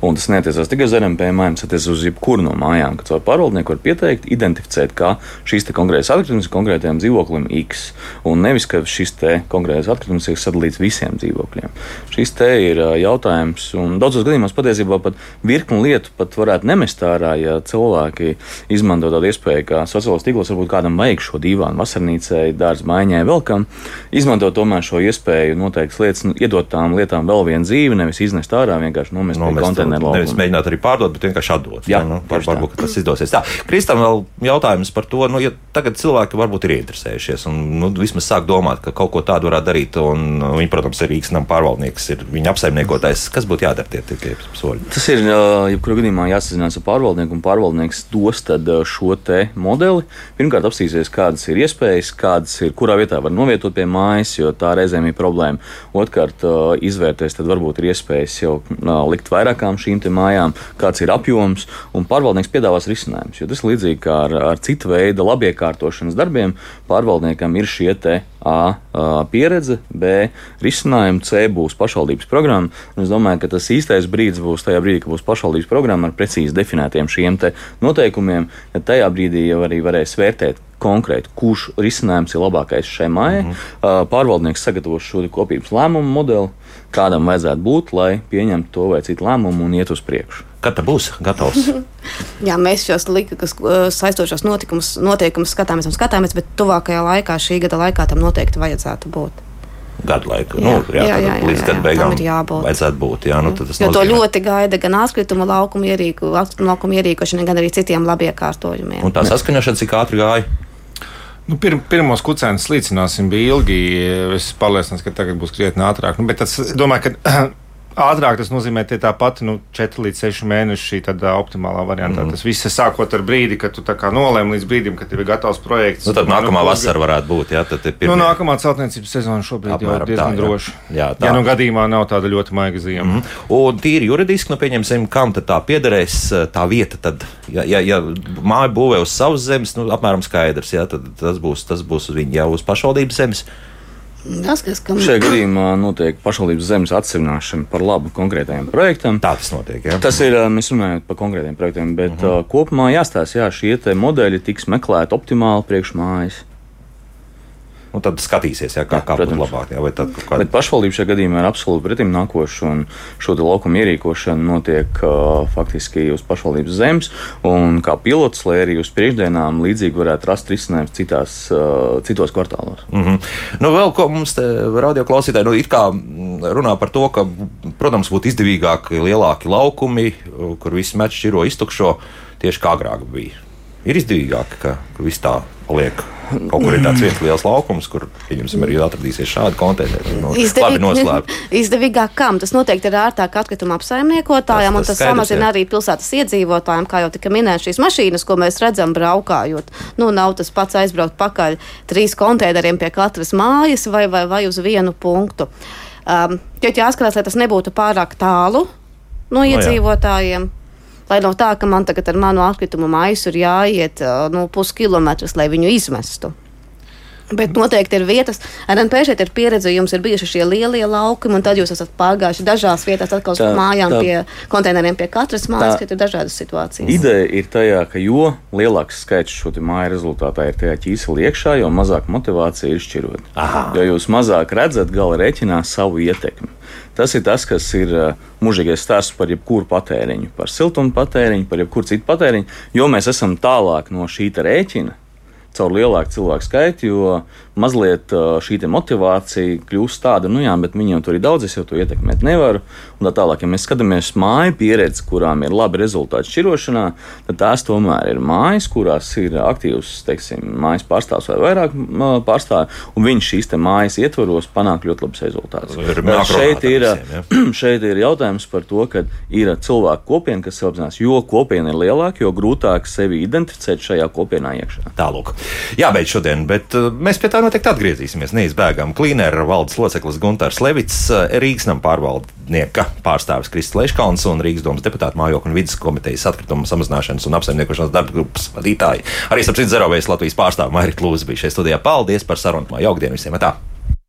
Un tas neatiecās tikai uz RMP mājām, tas attiecas uz jebkuru no mājām, ka caur pārvaldnieku var pieteikt, identificēt, kā šīs konkrētas atkritumus ir konkrētajam dzīvoklim X. Un nevis, ka šis konkrētais atkritums tiek sadalīts visiem dzīvokļiem. Šis te ir jautājums, un daudzos gadījumos patiesībā pat virkni lietu pat varētu nemest ārā, ja cilvēki izmanto tādu iespēju, ka sociālajos tīklos varbūt kādam vajag šo dīvānu vasarnīcai, dārza maiņai, vēl kam. Izmanto tomēr šo iespēju noteikts lietas, nu, iedot tām lietām vēl vienu dzīvi, nevis iznest ārā, vienkārši nomest Nomest, konteineru nevis mēģināt arī pārdot, bet vienkārši atdot. Jā, nu, var, varbūt tas izdosies. Tā, Kristam, vēl jautājums par to, nu, ja tagad cilvēki varbūt ir ieinteresējušies un nu, vismaz sāk domāt, ka kaut ko tādu varētu darīt. Un, nu, viņi, protams, ir nama pārvaldnieks, ir viņa apsaimniekotājs. Kas būtu jādara tie tie soļi? Tas ir jebkurā gadījumā jāsazinās ar pārvaldnieku, un pārvaldnieks dos tad, šo te modeli. Pirmkārt, apstīsies, kādas ir iespējas, kādas ir, kurā vietā var novietot pie mājas, jo tā reizēm ir problēma. Otrkārt, ā, izvērtēs, tad varbūt ir iespējas jau likt vairākām šīm mājām, kāds ir apjoms, un pārvaldnieks piedāvās risinājumus. Jo tas līdzīgi kā ar, ar citu veidu labiekārtošanas darbiem. Pārvaldniekam ir šie te A, A pieredze, B, risinājumi, C būs pašvaldības programma. Es domāju, ka tas īstais brīdis būs tajā brīdī, kad būs pašvaldības programma ar precīzi definētiem šiem te noteikumiem. Tajā brīdī jau arī varēs vērtēt konkrēti, kurš risinājums ir labākais šai mājai. Mm -hmm. Pārvaldnieks sagatavos šo kopības lēmumu modeli, kādam vajadzētu būt, lai pieņemtu to vai citu lēmumu un iet uz priekšu. Kad tas būs gatavs? [laughs] Jā, mēs šos likas uh, saistošos notikumus, noteikumus skatāmies un skatāmies, bet tuvākajā laikā, šī gada laikā, tam noteikti vajadzētu būt. Gadu laiku. Jā, nu, jā, jā, jā, līdz jā, gada beigām tam ir jābūt. vajadzētu būt. Jā, nu, tad tas Jo to nozīmē- ļoti gaida gan atkrituma laukuma ierīku, atkrituma laukuma ierīkošana, gan arī citiem labiekārtojumiem. Un tā saskaņošana, cik ātri gāja? Nu, pir, pirmos kucēnus līdzināsim bija ilgi. Es pārliecināts, ka tagad būs krietni ātrāk. Nu, bet tas, es domāju, ka [clears throat] ātrāk tas nozīmē tie tāpat nu, 4 līdz 6 mēneši šī tādā optimālā variantā. Mm. Tas viss sākot ar brīdi, kad tu nolēmi līdz brīdim, kad ir gatavs projekts. Nu, tad nu, nākamā nu, vasara varētu būt. Jā, tad pirmie... nu, nākamā celtniecības sezona šobrīd Apmēram jau ir diezgan tā, droša. Jā, tā. ja nu gadījumā nav tāda ļoti maiga ziema. Mm -hmm. Un tīri juridiski, nu, pieņemsim, kam tad tā piederēs tā vieta. Tad, ja, ja, ja māja būvē uz savas zemes, nu, apmēram skaidrs, jā, tad tas būs, tas būs uz viņa jau uz pašvaldības zemes. Jāskatās, ka šajā gadījumā notiek pašvaldības zemes atsevināšana par labu konkrētajam projektam. Tā tas notiek. Ja? Tas ir, mēs runājam par konkrētiem projektiem, bet uh -huh. uh, kopumā jāstāsta, jā, šie modeļi tiks meklēti optimāli priekš mājas un tad skatīsies, jā, kā, jā, kā būtu labāk. Jā, kāda... Bet pašvaldība šajā gadījumā ir absolūti pretim nākoša, un šo laukumu ierīkošana notiek uh, faktiski uz pašvaldības zemes, un kā pilots, lai arī uz priekšdienām līdzīgi varētu rast risinājums citās, uh, citos kvartālos. Mm -hmm. Nu, vēl ko mums te radio klausītāji, nu, it kā runā par to, ka, protams, būtu izdevīgāki lielāki laukumi, kur viss mečs širo iztukšo, tieši kā agrāk bija. Ir izdevīgāk, ka, ka viss tā paliek Kaut kur ir tāds viens liels laukums, kur, pieņemsim, arī atradīsies šādi konteineri. Nu, noslēpti. [laughs] Izdevīgāk kam? Tas noteikti ir ārtāk atkrituma apsaimniekotājiem, tas, tas un tas skaidrs, samazina jā. arī pilsētas iedzīvotājiem, kā jau tika minēts, šīs mašīnas, ko mēs redzam braukājot. Nu, nav tas pats aizbraukt pakaļ trīs konteineriem pie katras mājas vai, vai, vai uz vienu punktu. Um, Tad jāskatās, lai tas nebūtu pārāk tālu no iedzīvotājiem. No jā. Lai nav tā, ka man tagad ar manu atkritumu maisu ir jāiet nu, puskilometrus, lai viņu izmestu. Bet noteikti ir vietas, RNP šeit ir pieredze, jums ir bijuši šie lielie laukumi, un tad jūs esat pārgājuši dažās vietās, atkal uz mājām, tā, pie konteineriem, pie katras mājas, ka ir dažādas situācijas. Ideja ir tajā, ka jo lielāks skaits šo māju rezultātā ir tajā ķīseli iekšā, jo mazāk motivācija ir šķirot. Aha. Jo jūs mazāk redzat gala rēķinā savu ietekmi. Tas ir tas, kas ir mūžīgais stāsts par jebkuru patēriņu, par siltumu patēriņu, par jebkuru citu patēriņu, jo mēs esam tālāk no šī rēķina caur lielāku cilvēku skaitu, jo mazliet šī motivācija kļūst tāda, nu jā, bet viņiem tur ir daudz, es jau to ietekmēt nevaru. Un tā tālāk, ja mēs skatāmies māju pieredzi, kurām ir labi rezultāti šķirošanā, tad tās tomēr ir mājas, kurās ir aktīvs, teiksim, mājas pārstāvs vai vairāk pārstāvji, un viņš šīs mājas ietvaros panāk ļoti labs rezultāts. Šeit ir, visiem, [clears throat] šeit ir jautājums par to, ka ir cilvēku kopiena, kas apzinās, jo kopiena ir lielāka, jo grūtāk sevi identificēt šajā kopienā iekšā. Tālāk. Jābeidz šodien, bet mēs pie tā noteikti atgriezīsimies. Neizbēgam. Klīnera valdes loceklis Gunārs Levits, uh, Rīgas nama pārvaldnieka pārstāvis Kristis Leškalns un Rīgas domas deputāta mājokļu un vidas komitejas atkritumu samazināšanas un apsaimniekošanas darba grupas vadītāji. Arī starp citu Zerovējas Latvijas pārstāvja Mairita Lūza bija šeit studijā. Paldies par sarunu! Jaukdienu visiem! Tā.